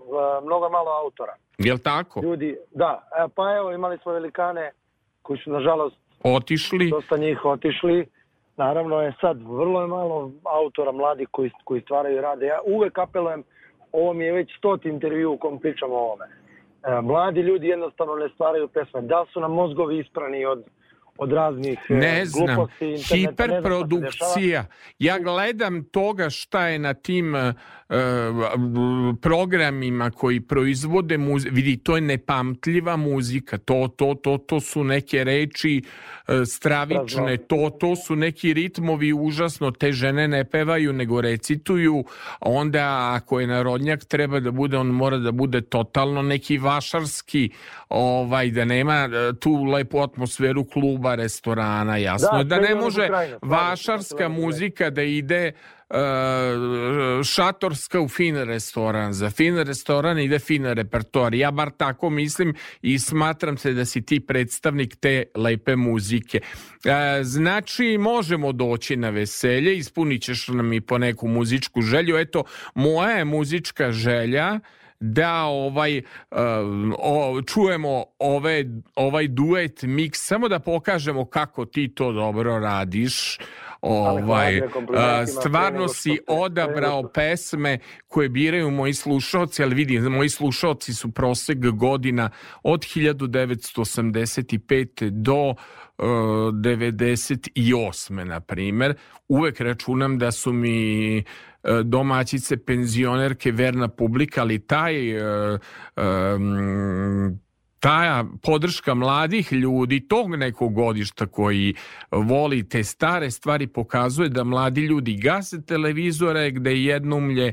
Mnogo malo autora. Je Jel tako? Ljudi, da. E, pa evo, imali smo velikane koji su, nažalost, otišli. Dosta njih otišli. Naravno je sad vrlo je malo autora mladi koji, koji stvaraju i rade. Ja uvek apelujem, ovo mi je već stoti intervju u kom pričamo o ovome. E, mladi ljudi jednostavno ne stvaraju pesme. Da su nam mozgovi isprani od, od raznih e, ne znam, gluposti, hiperprodukcija. Ne znam ja gledam toga šta je na tim Eh, programima koji proizvode muziku, vidi, to je nepamtljiva muzika, to, to, to, to su neke reči eh, stravične, to, to su neki ritmovi užasno, te žene ne pevaju, nego recituju, onda ako je narodnjak treba da bude, on mora da bude totalno neki vašarski, ovaj, da nema eh, tu lepu atmosferu kluba, restorana, jasno da, da ne može vašarska muzika da ide Eh, šatorska u fin restoran. Za fin restoran ide fin repertoar. Ja bar tako mislim i smatram se da si ti predstavnik te lepe muzike. Eh, znači, možemo doći na veselje, ispunit ćeš nam i po neku muzičku želju. Eto, moja je muzička želja da ovaj eh, o, čujemo ove, ovaj duet mix samo da pokažemo kako ti to dobro radiš Ovaj, stvarno si odabrao pesme koje biraju moji slušalci, ali vidim, moji slušalci su proseg godina od 1985. do 98. E, na primer, uvek računam da su mi e, domaćice penzionerke verna publika, ali taj um, ta podrška mladih ljudi tog nekog godišta koji voli te stare stvari pokazuje da mladi ljudi gase televizore gde jednomlje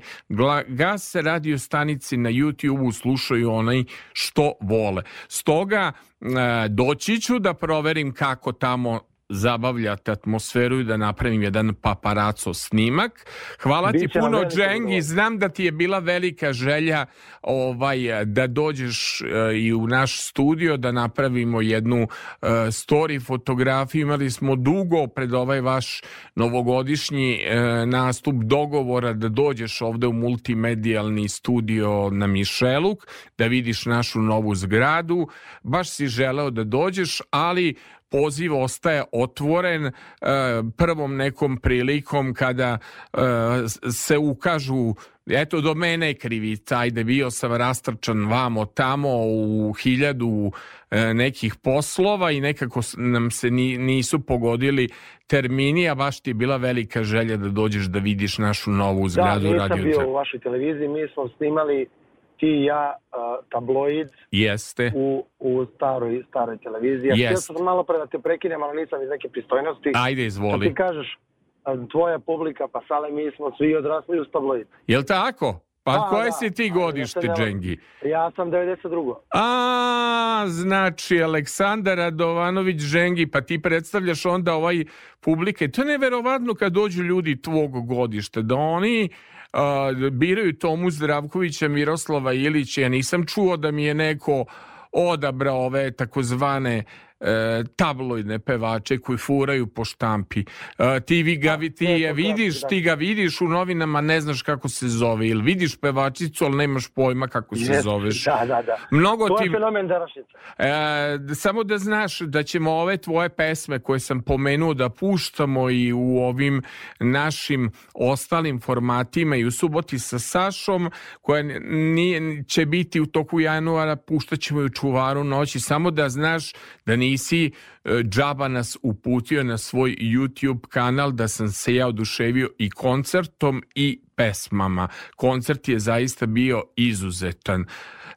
gase radio stanici na YouTube-u slušaju onaj što vole. Stoga e, doći ću da proverim kako tamo zabavljate atmosferu i da napravim jedan paparaco snimak. Hvala Biće ti puno, Džengi. Znam da ti je bila velika želja ovaj, da dođeš eh, i u naš studio, da napravimo jednu eh, story fotografiju. Imali smo dugo pred ovaj vaš novogodišnji eh, nastup dogovora da dođeš ovde u multimedijalni studio na Mišeluk, da vidiš našu novu zgradu. Baš si želeo da dođeš, ali poziv ostaje otvoren e, prvom nekom prilikom kada e, se ukažu eto do mene je krivica, ajde bio sam rastrčan vamo tamo u hiljadu e, nekih poslova i nekako nam se ni, nisu pogodili termini, a baš ti je bila velika želja da dođeš da vidiš našu novu da, zgradu. Da, nisam radio bio u vašoj televiziji, mi smo snimali ti i ja uh, tabloid Jeste. U, u staroj, staroj televiziji. Jeste. Ja sam malo pre da te prekinem, ali nisam iz neke pristojnosti. Ajde, izvoli. Da ti kažeš, tvoja publika, pa sale mi smo svi odrasli uz tabloid. Jel tako? Pa da, koje da, si ti godište, Džengi? Ja sam 92. A, znači, Aleksandar Radovanović Džengi, pa ti predstavljaš onda ovaj publike. To je neverovatno kad dođu ljudi tvog godišta, da oni biraju Tomu Zdravkovića, Miroslava Ilića. Ja nisam čuo da mi je neko odabrao ove takozvane e, tabloidne pevače koji furaju po štampi. E, ti ga, da, ti je vidiš, da. ti ga vidiš u novinama, ne znaš kako se zove, ili vidiš pevačicu, ali nemaš pojma kako se yes. zoveš. Da, da, da. Mnogo to ti... fenomen današnjica. E, samo da znaš da ćemo ove tvoje pesme koje sam pomenuo da puštamo i u ovim našim ostalim formatima i u suboti sa Sašom, koja nije, će biti u toku januara, puštaćemo ju čuvaru noći, samo da znaš da nije emisiji e, džaba nas uputio na svoj YouTube kanal da sam se ja oduševio i koncertom i pesmama. Koncert je zaista bio izuzetan.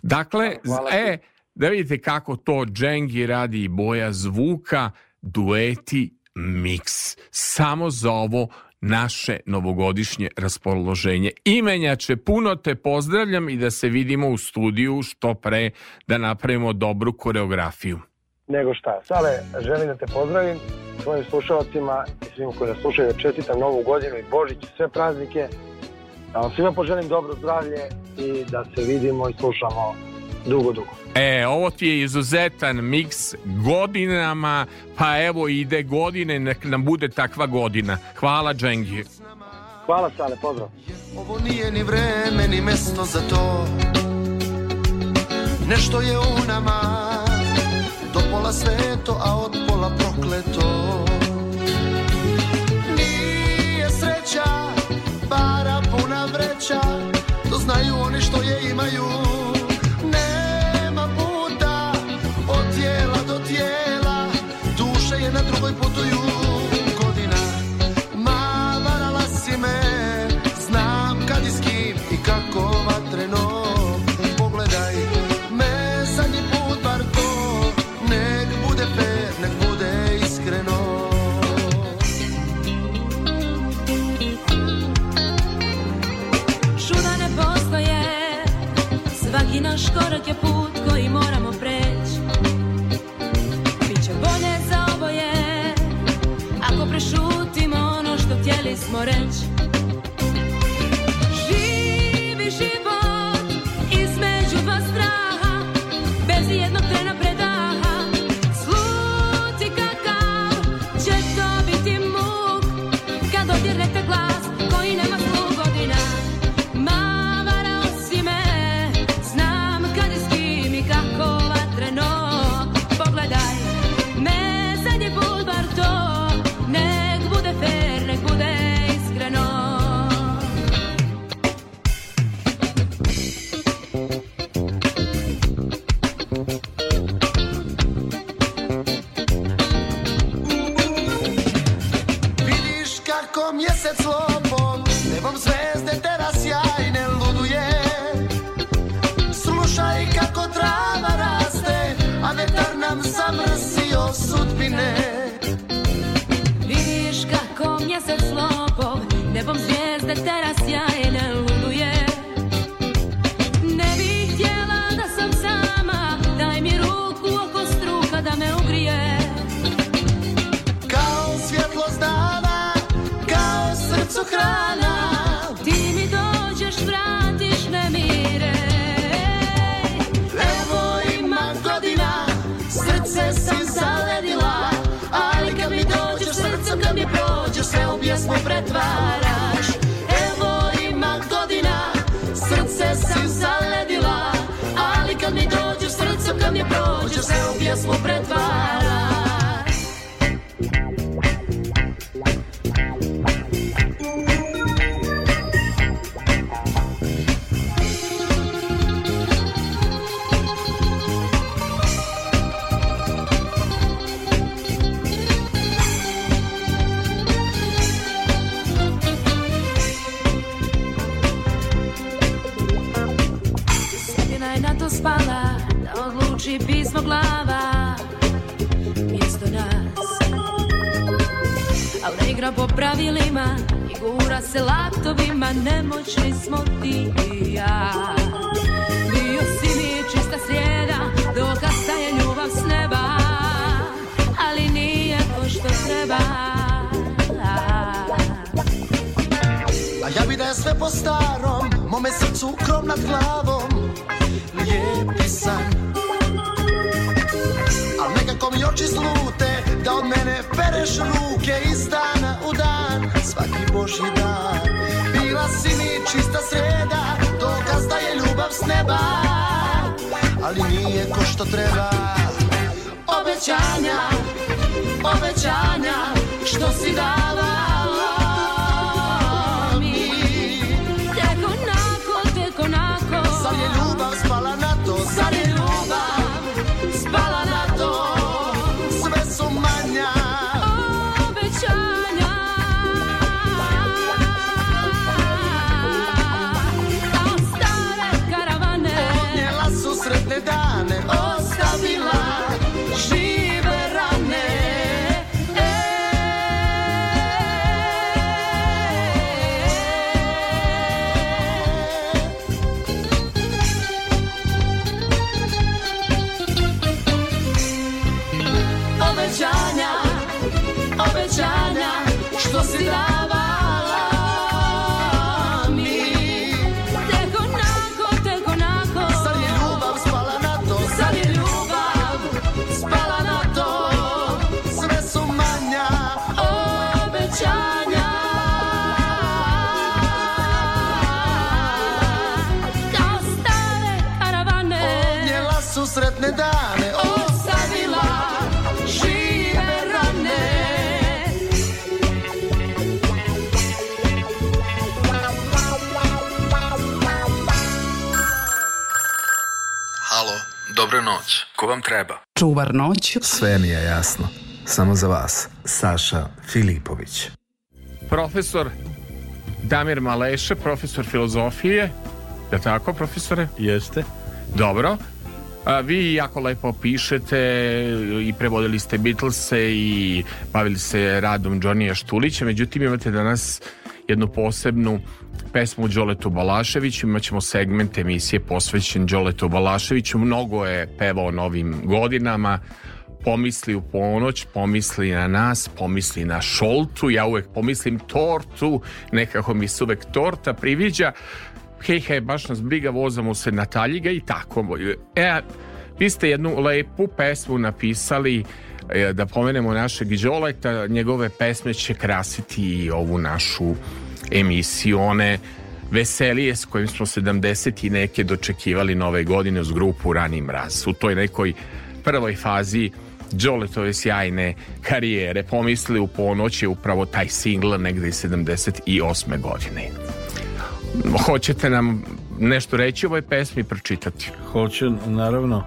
Dakle, Hvala. e, da vidite kako to Džengi radi i boja zvuka, dueti, mix. Samo za ovo naše novogodišnje raspoloženje. Imenjače, puno te pozdravljam i da se vidimo u studiju što pre da napravimo dobru koreografiju nego šta. Sale, želim da te pozdravim svojim slušalcima i svim koji nas slušaju da čestitam Novu godinu i Božić sve praznike. Da vam svima poželim dobro zdravlje i da se vidimo i slušamo dugo, dugo. E, ovo ti je izuzetan miks godinama, pa evo ide godine, nek nam bude takva godina. Hvala, Džengi. Hvala, Sale, pozdrav. Ovo nije ni vreme, ni mesto za to Nešto je u nama pola sveto, a od pola prokleto Nije sreća, para puna vreća To znaju oni što je imaju sam zamrsio sudbine Vidiš kako mjesec lopov Nebom zvijezde teraz jajne luduje Ne bih htjela da sam sama Daj mi ruku oko struka da me ugrije Kao svjetlost dana Kao srcu hrana pretvaraš Evo ima godina, srce sam zaledila Ali kad mi dođeš srcem, kad mi prođeš, evo pjesmu pretvaraš po pravilima i gura se laptovima, nemoćni smo ti i ja. Bio si mi čista slijeda, dokaz staje ljubav s neba, ali nije to što treba. A ja bi da je sve po starom, mome srcu krov nad glavom, lijepi san. Al nekako mi oči slute, da od mene pereš ruke i stan dan, svaki božji dan Bila si mi čista sreda, dokaz da je ljubav s neba Ali nije ko što treba Obećanja, obećanja, što si dala dobra noć. Ko vam treba? Čuvar noć. Sve mi je jasno. Samo za vas. Saša Filipović. Profesor Damir Maleše, profesor filozofije. Je li tako, profesore? Jeste. Dobro. A, vi jako lepo pišete i prevodili ste Beatlese i bavili se radom Johnnyja Štulića, međutim imate danas jednu posebnu pesmu Đoletu Balaševiću, imat ćemo segment emisije posvećen Đoletu Balaševiću, mnogo je pevao novim godinama, pomisli u ponoć, pomisli na nas, pomisli na šoltu, ja uvek pomislim tortu, nekako mi se uvek torta priviđa, hej, hej, baš nas briga, vozamo se na taljiga i tako. E, vi ste jednu lepu pesmu napisali, e, da pomenemo našeg Đoleta, njegove pesme će krasiti i ovu našu emisione one veselije s kojim smo 70 i neke dočekivali nove godine uz grupu Rani mraz. U toj nekoj prvoj fazi Đoletove sjajne karijere pomisli u ponoć je upravo taj singl negde iz 78. godine. Hoćete nam nešto reći o ovoj pesmi i pročitati? Hoću, naravno.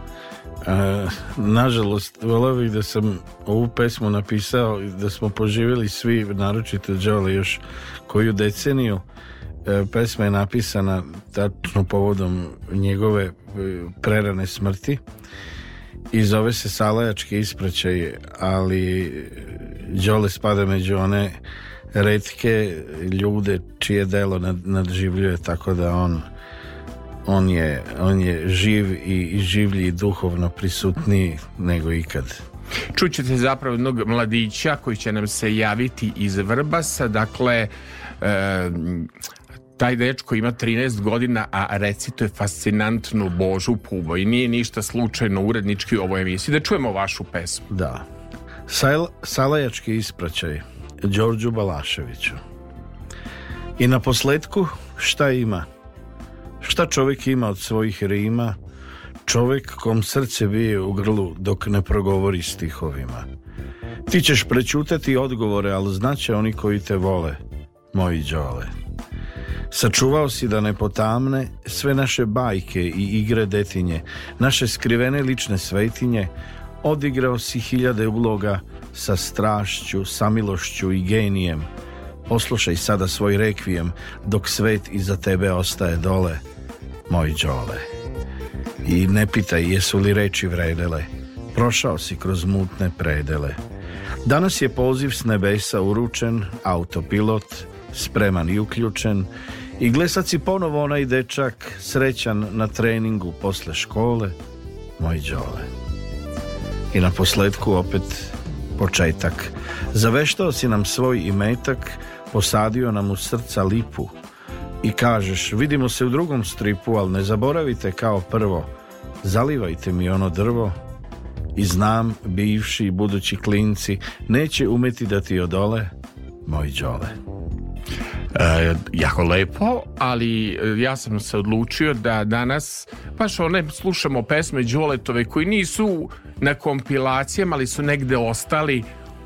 A, eh, nažalost, volao bih da sam ovu pesmu napisao i da smo poživjeli svi, naročito Đole, još koju deceniju. E, pesma je napisana tačno povodom njegove eh, prerane smrti i zove se Salajački ispraćaj, ali Đole spada među one redke ljude čije delo nad, nadživljuje, tako da on on je, on je živ i življi i duhovno prisutni nego ikad. Čućete zapravo jednog mladića koji će nam se javiti iz Vrbasa, dakle e, taj dečko ima 13 godina, a recituje fascinantnu Božu pubo i nije ništa slučajno urednički u ovoj emisiji. Da čujemo vašu pesmu. Da. Sal, salajački ispraćaj Đorđu Balaševiću. I na posledku šta ima? Šta čovjek ima od svojih rima? Čovjek kom srce bije u grlu dok ne progovori stihovima. Ti ćeš prečutati odgovore, ali znaće oni koji te vole, moji đole. Sačuvao si da ne potamne sve naše bajke i igre detinje, naše skrivene lične svetinje, odigrao si hiljade uloga sa strašću, samilošću i genijem. Poslušaj sada svoj rekvijem, dok svet iza tebe ostaje dole – moj đole. I ne pitaj jesu li reči vredele, prošao si kroz mutne predele. Danas je poziv s nebesa uručen, autopilot, spreman i uključen, i gle sad ponovo onaj dečak, srećan na treningu posle škole, moj đole. I na posledku opet početak. Zaveštao si nam svoj imetak, posadio nam u srca lipu, i kažeš vidimo se u drugom stripu, ali ne zaboravite kao prvo, zalivajte mi ono drvo i znam bivši i budući klinci neće umeti da ti odole moj đole. E, jako lepo, ali e, ja sam se odlučio da danas baš one slušamo pesme Đoletove koji nisu na kompilacijama, ali su negde ostali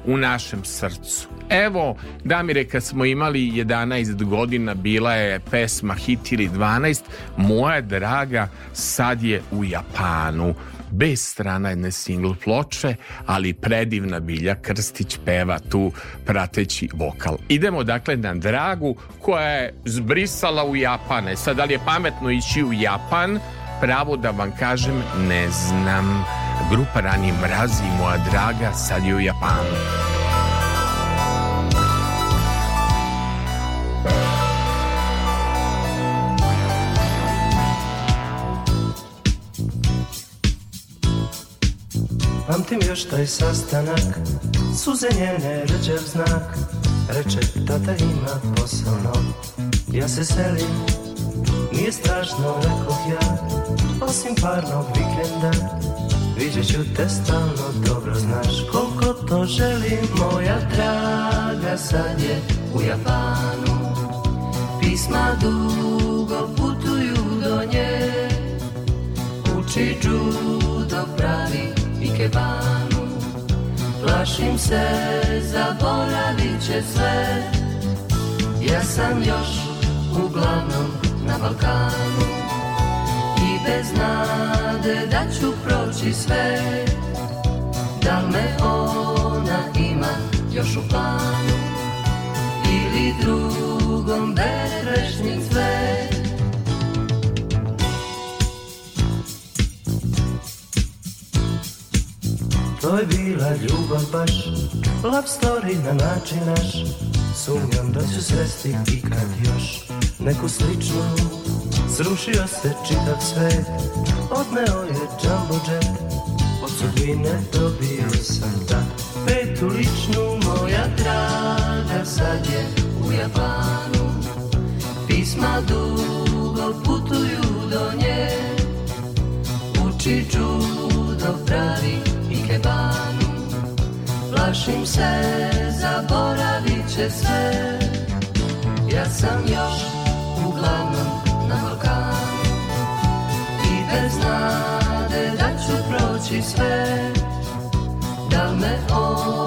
u našem srcu. Evo, Damire, kad smo imali 11 godina, bila je pesma Hit ili 12, moja draga sad je u Japanu. Bez strana jedne single ploče, ali predivna Bilja Krstić peva tu prateći vokal. Idemo dakle na dragu koja je zbrisala u Japane. Sad, da li je pametno ići u Japan? Pravo da vam kažem, ne znam grupa Rani Mraz i moja draga sad je u Japanu. Pamtim još taj sastanak, suze njene rđev znak, reče tata ima posao Ja se selim, nije strašno, rekoh ja, osim parnog vikenda, Viđet ću te stalno, dobro znaš Koliko to želi moja draga Sad je u Japanu Pisma dugo putuju do nje Uči judo, pravi ikebanu Plašim se, zaboravit će sve Ja sam još uglavnom na Balkanu I bez nade da ću proći sve Da li me ona ima još u planu Ili drugom berešni cvet To je bila ljubav baš Love story na način naš Sumnjam da ću sresti ikad još Neku sličnu Srušio se čitav svet, odneo je džambo džep Od sudbine dobio sam da Petu ličnu moja draga sad je u Japanu Pisma dugo putuju do nje Uči judo pravi i kebanu Plašim se, zaboravit će sve Ja sam još uglavnom me znade da ću proći sve, da me on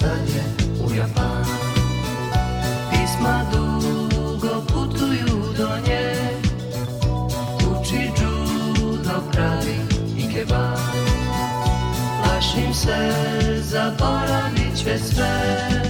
sad je u Japan Pisma dugo putuju do nje Uči judo pravi i kebab Plašim se, zaboravit će sve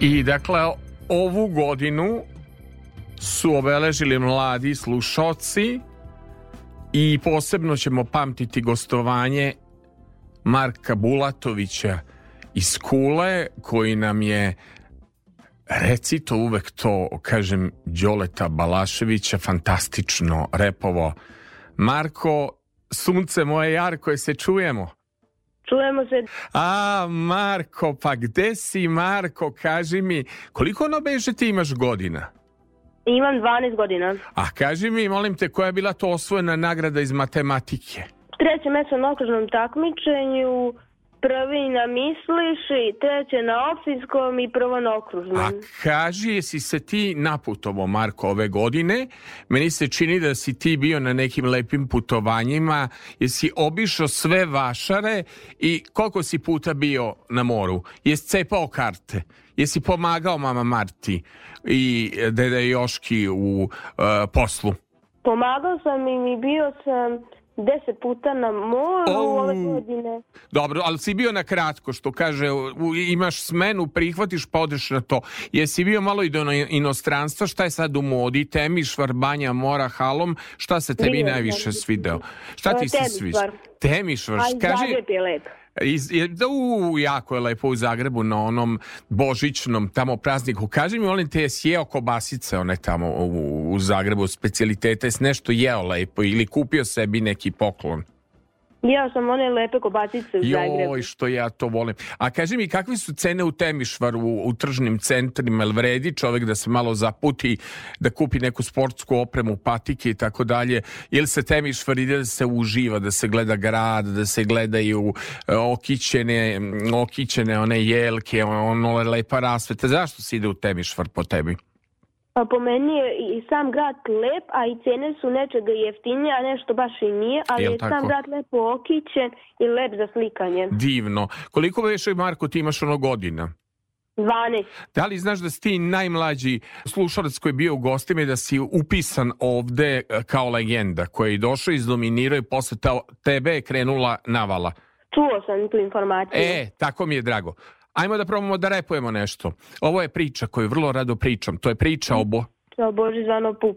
I dakle, ovu godinu su obeležili mladi slušoci i posebno ćemo pamtiti gostovanje Marka Bulatovića iz Kule koji nam je recito uvek to kažem Đoleta Balaševića fantastično repovo Marko sunce moje jarko je se čujemo Čujemo se. A, Marko, pa gde si, Marko, kaži mi, koliko ono beže ti imaš godina? Imam 12 godina. A kaži mi, molim te, koja je bila to osvojena nagrada iz matematike? Treće mesto na okružnom takmičenju, prvi na Misliš i treće na Opštinskom i prvo na Okružnom. A kaži, jesi se ti naputovo, Marko, ove godine? Meni se čini da si ti bio na nekim lepim putovanjima, jesi obišao sve vašare i koliko si puta bio na moru? Jesi cepao karte? Jesi pomagao mama Marti i dede Joški u uh, poslu? Pomagao sam im i bio sam deset puta na moru oh. ove godine. Dobro, ali si bio na kratko, što kaže, imaš smenu, prihvatiš, pa odeš na to. Jesi bio malo i do inostranstva, šta je sad u modi? Temiš, Vrbanja, Mora, Halom, šta se tebi bio, najviše svideo? Šta e, ti se sviđa? Temišvar. Ali Zagreb je lep. Iz, da, u, jako je lepo u Zagrebu na onom božićnom tamo prazniku. Kaži mi, molim te, jes jeo kobasice one tamo u, u Zagrebu, specialitete, s nešto jeo lepo ili kupio sebi neki poklon? Ja sam one lepe kobasice u Zagrebu. Joj, što ja to volim. A kaži mi, kakve su cene u Temišvaru, u, u tržnim centrima? Jel vredi čovek da se malo zaputi, da kupi neku sportsku opremu, patike i tako dalje? Ili se Temišvar ide da se uživa, da se gleda grad, da se gledaju e, okićene, okićene one jelke, ono lepa rasveta? Zašto se ide u Temišvar po tebi? Pa po meni je i sam grad lep, a i cene su nečega jeftinije, a nešto baš i nije, ali Jel je sam grad lepo okićen i lep za slikanje. Divno. Koliko veše, Marko, ti imaš ono godina? 12. Da li znaš da si ti najmlađi slušalac koji je bio u gostima i da si upisan ovde e, kao legenda koja je došao, izdominirao i posle tebe je krenula navala? Čuo sam tu informaciju. E, tako mi je drago. Ajmo da probamo da repujemo nešto. Ovo je priča koju vrlo rado pričam. To je priča o bo... O Boži zvano pup.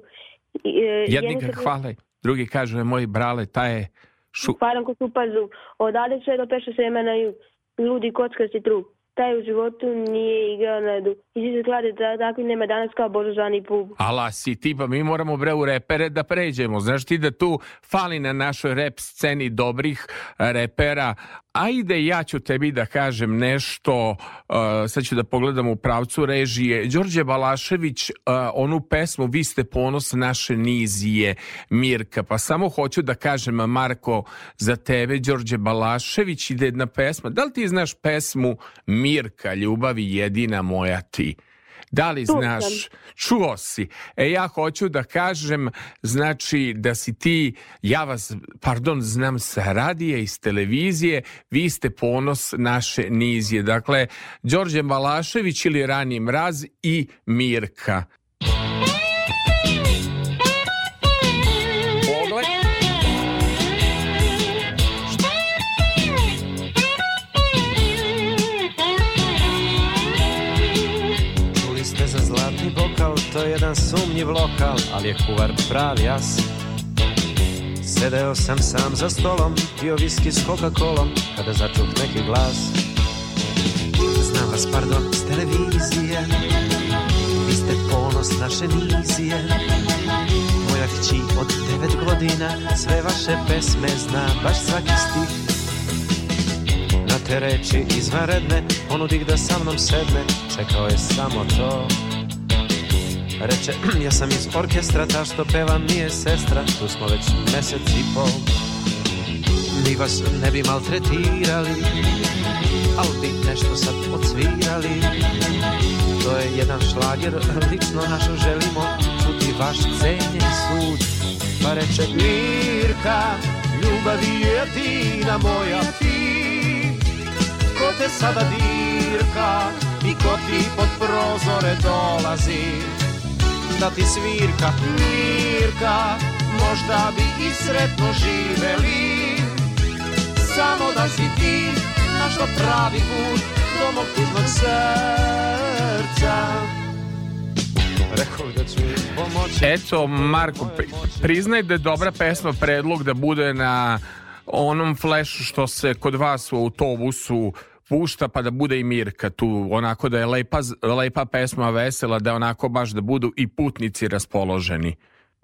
E, Jedni ga hvale, drugi kažu je moj brale, ta je... Šu... Hvalam ko supa zub. Odade sve do peša semena ju. Ludi kocka si trup. Taj u životu nije igrao na jedu. I svi se klade da tako nema danas kao božožani pub. Ala si ti, pa mi moramo bre u repere da pređemo. Znaš ti da tu fali na našoj rep sceni dobrih repera, ajde ja ću tebi da kažem nešto, uh, sad ću da pogledam u pravcu režije, Đorđe Balašević, uh, onu pesmu Vi ste ponos naše nizije, Mirka, pa samo hoću da kažem, Marko, za tebe, Đorđe Balašević, ide jedna pesma, da li ti znaš pesmu Mirka, ljubavi jedina moja ti? Da li Čuo znaš? Sam. Čuo si. E ja hoću da kažem, znači da si ti, ja vas, pardon, znam sa radije iz televizije, vi ste ponos naše nizije. Dakle, Đorđe Malašević ili Rani Mraz i Mirka. sumnjiv lokal, ali je kuvar pravi jas. Sedeo sam sam za stolom, pio viski s Coca-Colom, kada začuh neki glas. Znam vas, pardon, s televizije, vi ste ponos naše nizije. Moja kći od devet godina, sve vaše pesme zna, baš svaki stih Na te reči izvanredne Ponudih da sa mnom sedne Čekao je samo to Reče, ja sam iz orkestra, ta što peva mi je sestra Tu smo već mesec i pol Mi vas ne bi maltretirali Al bi nešto sad odsvirali To je jedan šlager, lično našo želimo Čuti vaš cenjen sud Pa reče, Mirka, ljubavi jedina moja ti Ko te sada dirka i ko ti pod prozore dolazi da ti svirka Mirka Možda bi i sretno živeli Samo da si ti našla pravi put Do mog tužnog srca Rekao da ću pomoći Eto, Marko, priznaj da je dobra pesma predlog da bude na onom flešu što se kod vas u autobusu pušta pa da bude i Mirka tu, onako da je lepa, lepa pesma vesela, da onako baš da budu i putnici raspoloženi.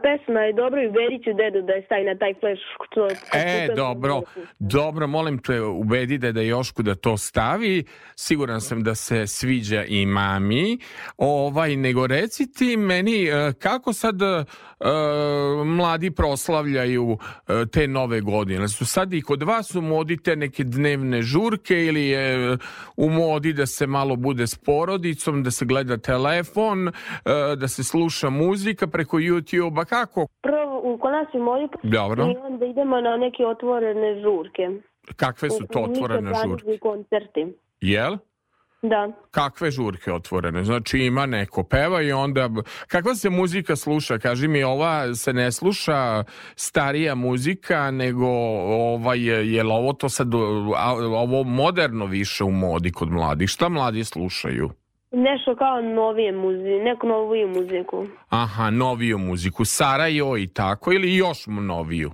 Pesma je dobro i uvedit dedu da je stavi na taj flash. Što, e, dobro, dobro, molim te ubedi deda Jošku da to stavi. Siguran sam da se sviđa i mami. Ovaj, nego reci ti meni, e, kako sad e, E, mladi proslavljaju e, te nove godine. Su sad i kod vas u modi te neke dnevne žurke ili je u modi da se malo bude s porodicom, da se gleda telefon, e, da se sluša muzika preko YouTube-a, kako? Prvo u nas je Dobro. i onda idemo na neke otvorene žurke. Kakve su to otvorene žurke? koncerti. Jel? Da. Kakve žurke otvorene? Znači ima neko peva i onda... Kakva se muzika sluša? Kaži mi, ova se ne sluša starija muzika, nego ovaj, je li ovo to sad, ovo moderno više u modi kod mladih? Šta mladi slušaju? Nešto kao novije muzike, neku noviju muziku. Aha, noviju muziku. Sara joj tako ili još noviju?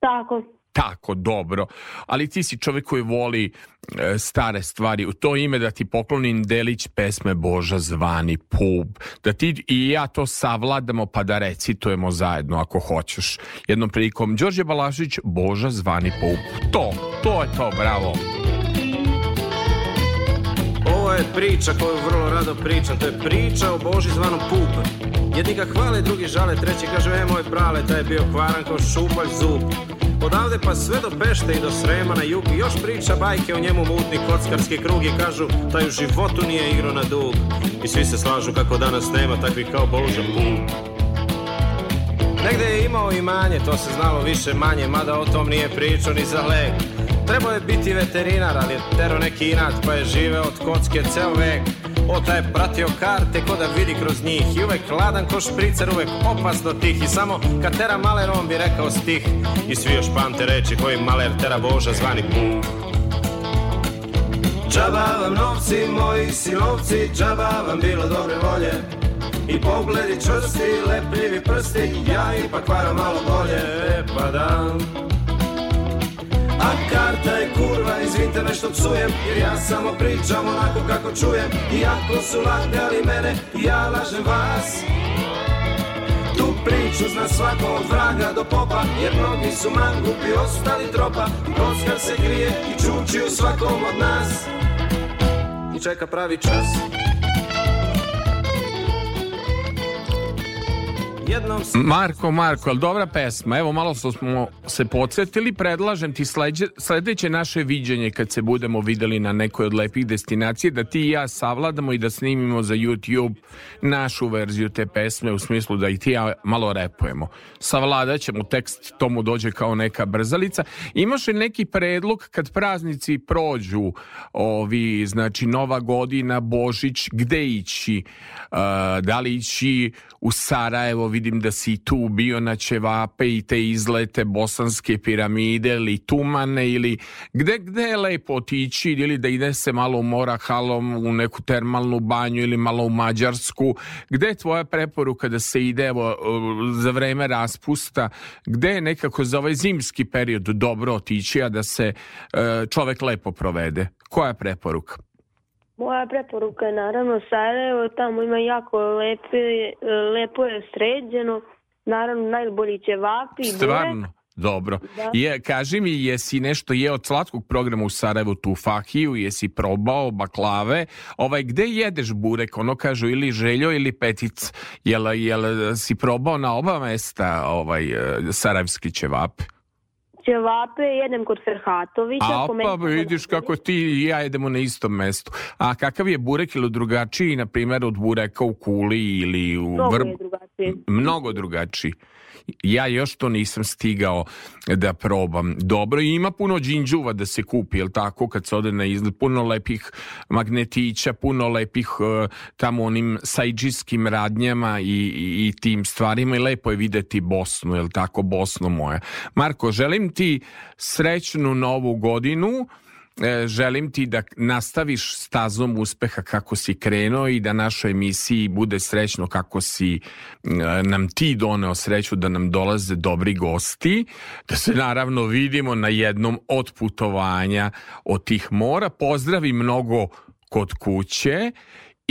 Tako tako dobro, ali ti si čovjek koji voli e, stare stvari. U to ime da ti poklonim delić pesme Boža zvani pub. Da ti i ja to savladamo pa da recitujemo zajedno ako hoćeš. Jednom prilikom Đorđe Balašić Boža zvani pub. To, to je to, bravo. Ovo je priča koju vrlo rado pričam, to je priča o Boži zvanom pupu. Jedni ga hvale, drugi žale, treći kaže, e moj brale, taj je bio kvaran kao šupalj zub. Odavde pa sve do Pešte i do Srema na jug još priča bajke o njemu mutni kockarski krug i kažu taj u životu nije igro na dug. I svi se slažu kako danas nema takvih kao Boža puk. Negde je imao imanje, to se znalo više manje, mada o tom nije pričao ni za leg. Trebao je biti veterinar, ali je tero neki inat, pa je živeo od kocke ceo vek. Ota je pratio karte ko da vidi kroz njih I uvek ladan ko špricer, uvek opasno tih I samo kad tera maler on bi rekao stih I svi još pamte reči koji maler tera boža zvani pum Džaba vam novci, moji silovci Džaba vam bilo dobre volje i pogledi čvrsti, lepljivi prsti, ja ipak varam malo bolje, e, pa da. A karta je kurva, izvinte me što psujem Jer ja samo pričam onako kako čujem Iako su lagali mene, ja lažem vas Tu priču zna svako od vraga do popa Jer mnogi su mangupi, ostali tropa Kockar se krije i čuči u svakom od nas I čeka pravi čas jednom... Marko, Marko, ali dobra pesma. Evo, malo smo se podsjetili, predlažem ti sledeće, sledeće naše viđenje kad se budemo videli na nekoj od lepih destinacije, da ti i ja savladamo i da snimimo za YouTube našu verziju te pesme, u smislu da i ti ja malo repujemo. Savladat ćemo tekst, to mu dođe kao neka brzalica. Imaš li neki predlog kad praznici prođu, ovi, znači, Nova godina, Božić, gde ići? da li ići u Sarajevo, vidim da si tu bio na Ćevape i te izlete bosanske piramide ili Tumane ili gde, gde je lepo otići ili da ide se malo u mora halom u neku termalnu banju ili malo u Mađarsku. Gde je tvoja preporuka da se ide evo, za vreme raspusta? Gde je nekako za ovaj zimski period dobro otići, a da se e, čovek lepo provede? Koja je preporuka? Moja preporuka je naravno Sarajevo, tamo ima jako lepe, lepo je sređeno, naravno najbolji će vapi. Stvarno? Burek. Dobro. Da. Je, kaži mi, jesi nešto je od slatkog programa u Sarajevu tu fahiju, jesi probao baklave, ovaj, gde jedeš burek, ono kažu ili željo ili petic, jel, jel si probao na oba mesta ovaj, eh, sarajevski ćevap? ćevape, jedem kod Ferhatovića. A opa, vidiš kako ti i ja jedemo na istom mestu. A kakav je burek ili drugačiji, na primjer, od bureka u Kuli ili u Vrbu? Mnogo je drugačiji. Mnogo drugačiji. Ja još to nisam stigao da probam. Dobro, ima puno džinđuva da se kupi, jel tako, kad se ode na izlet, puno lepih magnetića, puno lepih e, tamo onim sajđijskim radnjama i, i, i tim stvarima i lepo je videti Bosnu, jel tako, Bosno moja. Marko, želim ti srećnu novu godinu, E, želim ti da nastaviš stazom uspeha kako si krenuo i da našoj emisiji bude srećno kako si e, nam ti doneo sreću da nam dolaze dobri gosti, da se naravno vidimo na jednom od putovanja od tih mora. Pozdravi mnogo kod kuće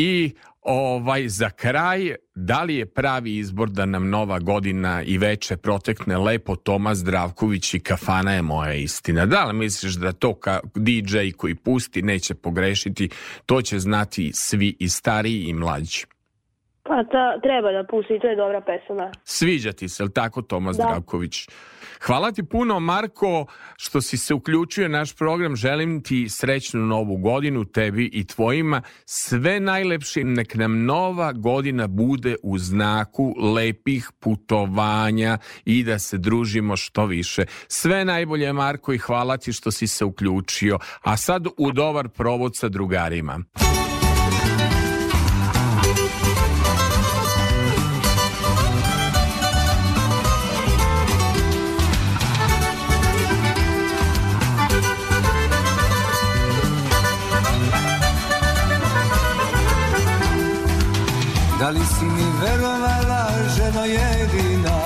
I ovaj za kraj, da li je pravi izbor da nam nova godina i veče protekne lepo Toma Zdravković i kafana je moja istina. Da li misliš da to ka DJ koji pusti neće pogrešiti, to će znati svi i stariji i mlađi. Pa ta, treba da pusti, to je dobra pesma. Sviđa ti se, li tako Tomas da. Zdravković? Hvala ti puno Marko što si se uključio u naš program. Želim ti srećnu novu godinu tebi i tvojima. Sve najlepše nek nam nova godina bude u znaku lepih putovanja i da se družimo što više. Sve najbolje Marko i hvala ti što si se uključio. A sad u dobar provod sa drugarima. Da li si mi verovala, ženo jedina?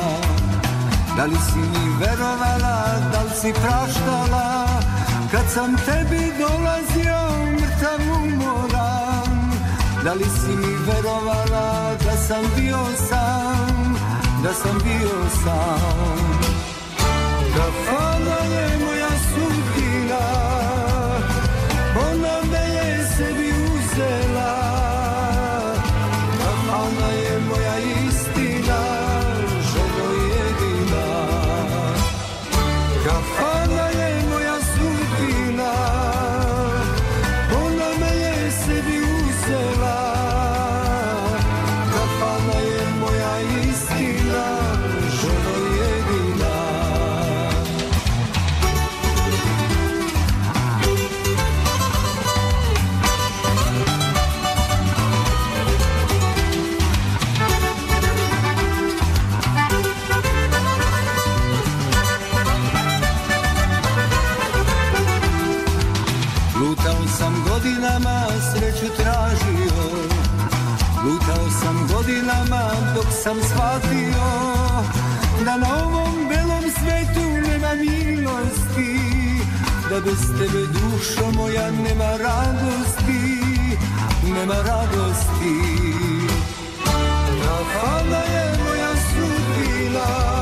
Da li si mi verovala, da li si praštala? Kad sam tebi dolazio mrtav umoran Da li si mi verovala, da sam bio sam? Da sam bio sam Kafana dok sam shvatio Da na ovom belom svetu nema milosti Da bez tebe dušo moja nema radosti Nema radosti Ta fama je moja sudbina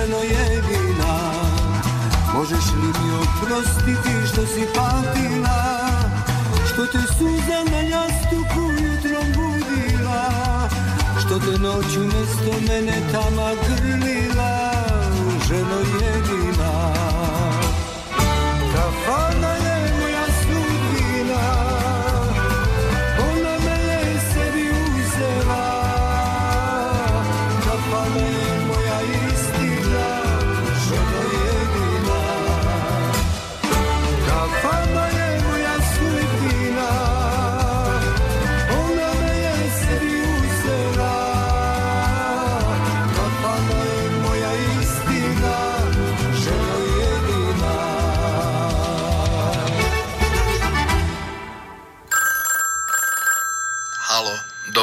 ženo jedina Možeš li mi oprostiti što si patila Što te suza na jastuku jutrom budila Što te noću mesto mene tama grlila Ženo jedina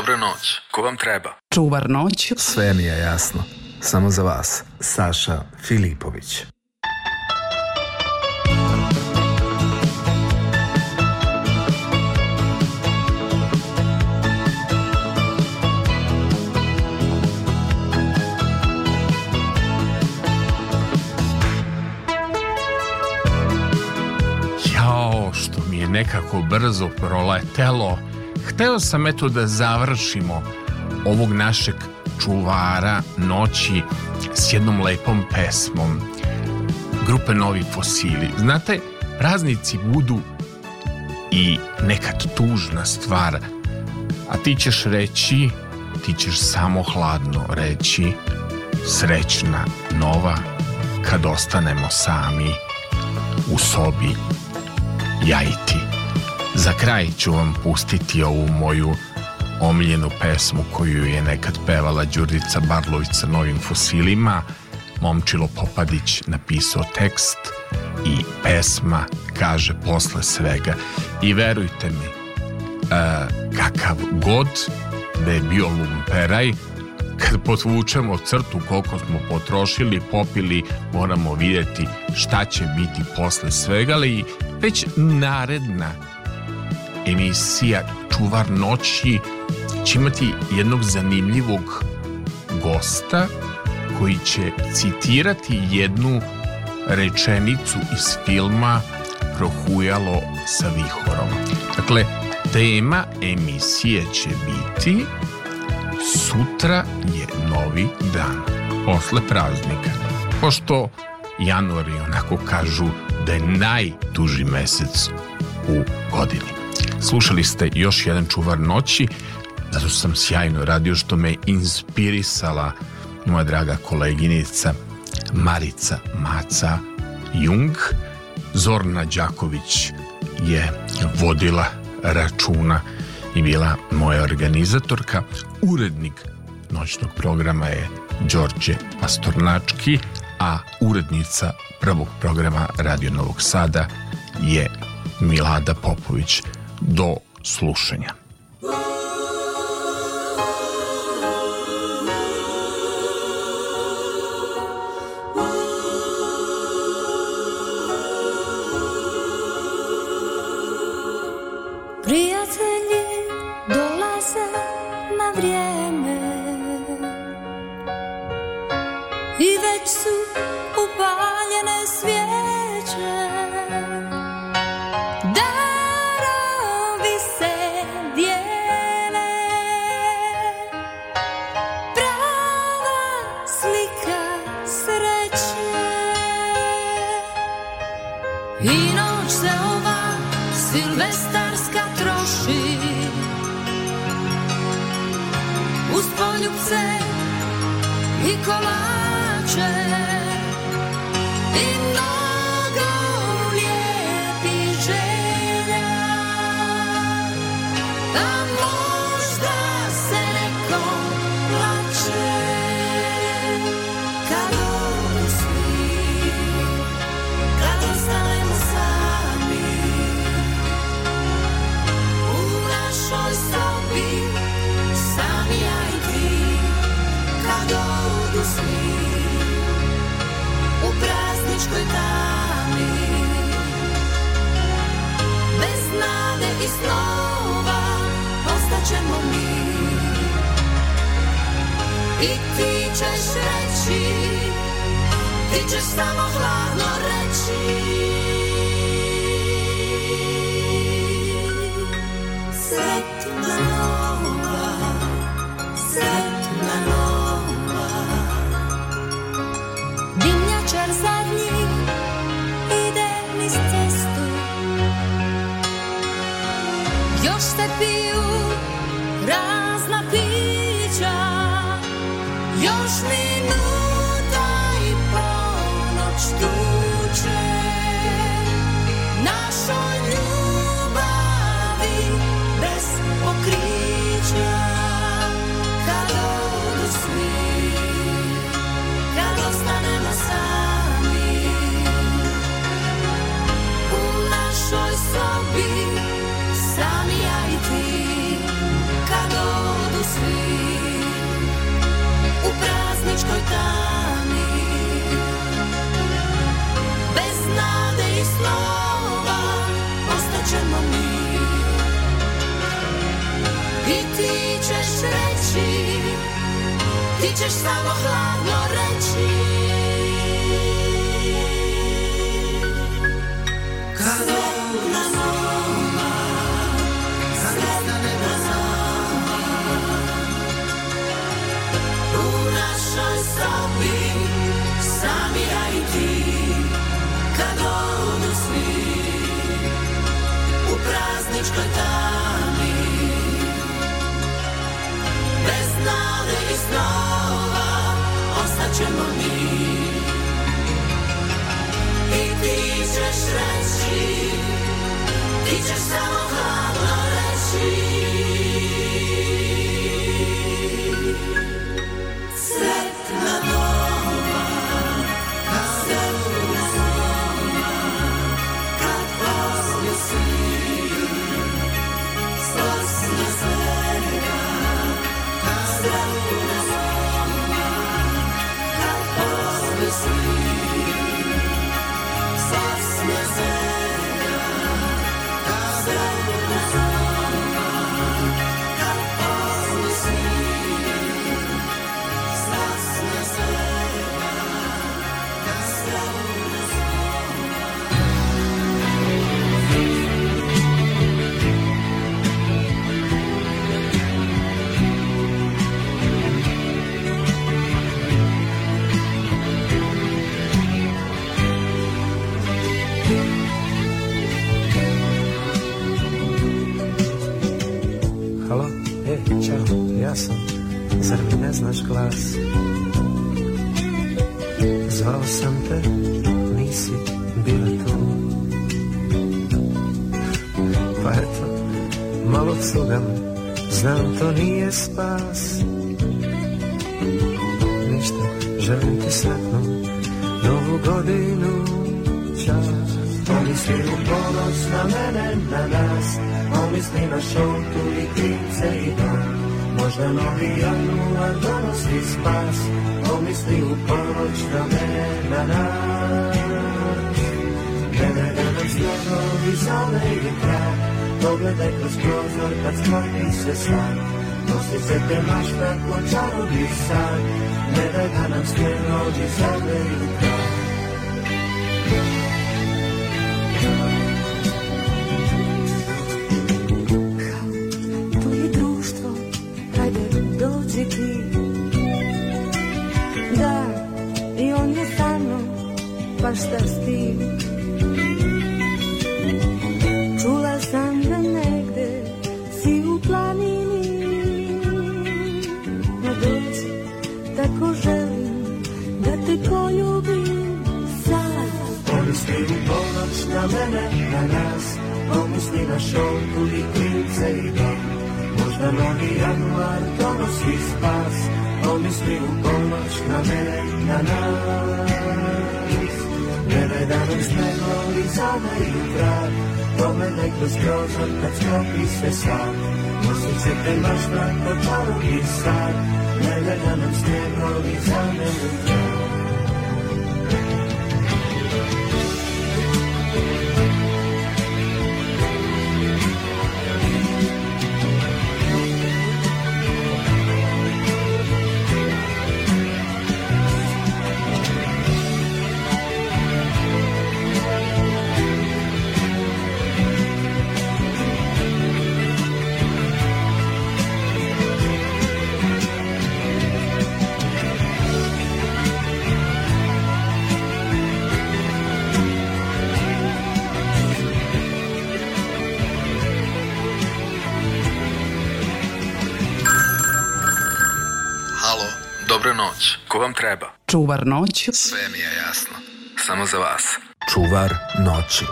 Dobra noć, ko vam treba? Čuvar noć. Sve mi je jasno. Samo za vas, Saša Filipović. Jao, što mi je nekako brzo proletelo hteo sam eto da završimo ovog našeg čuvara noći s jednom lepom pesmom grupe Novi Fosili. Znate, praznici budu i neka tužna stvar, a ti ćeš reći, ti ćeš samo hladno reći srećna nova kad ostanemo sami u sobi ja i ti. Za kraj ću vam pustiti ovu moju omiljenu pesmu koju je nekad pevala Đurdica Barlović sa novim fosilima. Momčilo Popadić napisao tekst i pesma kaže posle svega. I verujte mi, uh, kakav god da je bio lumperaj, kad potvučemo crtu koliko smo potrošili, popili, moramo vidjeti šta će biti posle svega, ali već naredna emisija Čuvar noći će imati jednog zanimljivog gosta koji će citirati jednu rečenicu iz filma Prohujalo sa vihorom. Dakle, tema emisije će biti Sutra je novi dan, posle praznika. Pošto januari onako kažu da je najduži mesec u godini. Slušali ste još jedan čuvar noći, zato sam sjajno radio što me inspirisala moja draga koleginica Marica Maca Jung. Zorna Đaković je vodila računa i bila moja organizatorka. Urednik noćnog programa je Đorđe Pastornački, a urednica prvog programa Radio Novog Sada je Milada Popović do slušanja. Prijatelji dolaze na vrijeme I već su I ty ćeš reći, ti ćeš samo hladno reći. Sve I ti ćeš reći Ti ćeš samo hladno reći Kad okna sama Kad ostane da sama U našoj sobi Sami ja i ti Kad odu svi U prazničkoj tamo i snova ostaćemo mi I ti ćeš reći Ti ćeš samo hladno reći na nas Pomisli na šoltu i klince i dom Možda novi januar donosi spas Pomisli u ponoć da na me na nas Kada da nas njegovi zove i kraj Pogledaj kroz prozor kad skloni se san Nosi se te mašta ko čarobni san Ne daj da nam skrenodi zove i kraj koliko vam treba. Čuvar noć. Sve mi je jasno. Samo za vas. Čuvar noći.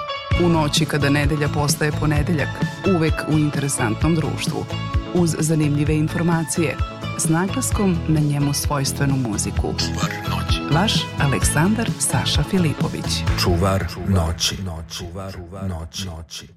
U noći kada nedelja postaje ponedeljak, uvek u interesantnom društvu. Uz zanimljive informacije, s naglaskom na njemu svojstvenu muziku. Čuvar noći. Vaš Aleksandar Saša Filipović. Čuvar noći. Čuvar noći. noći.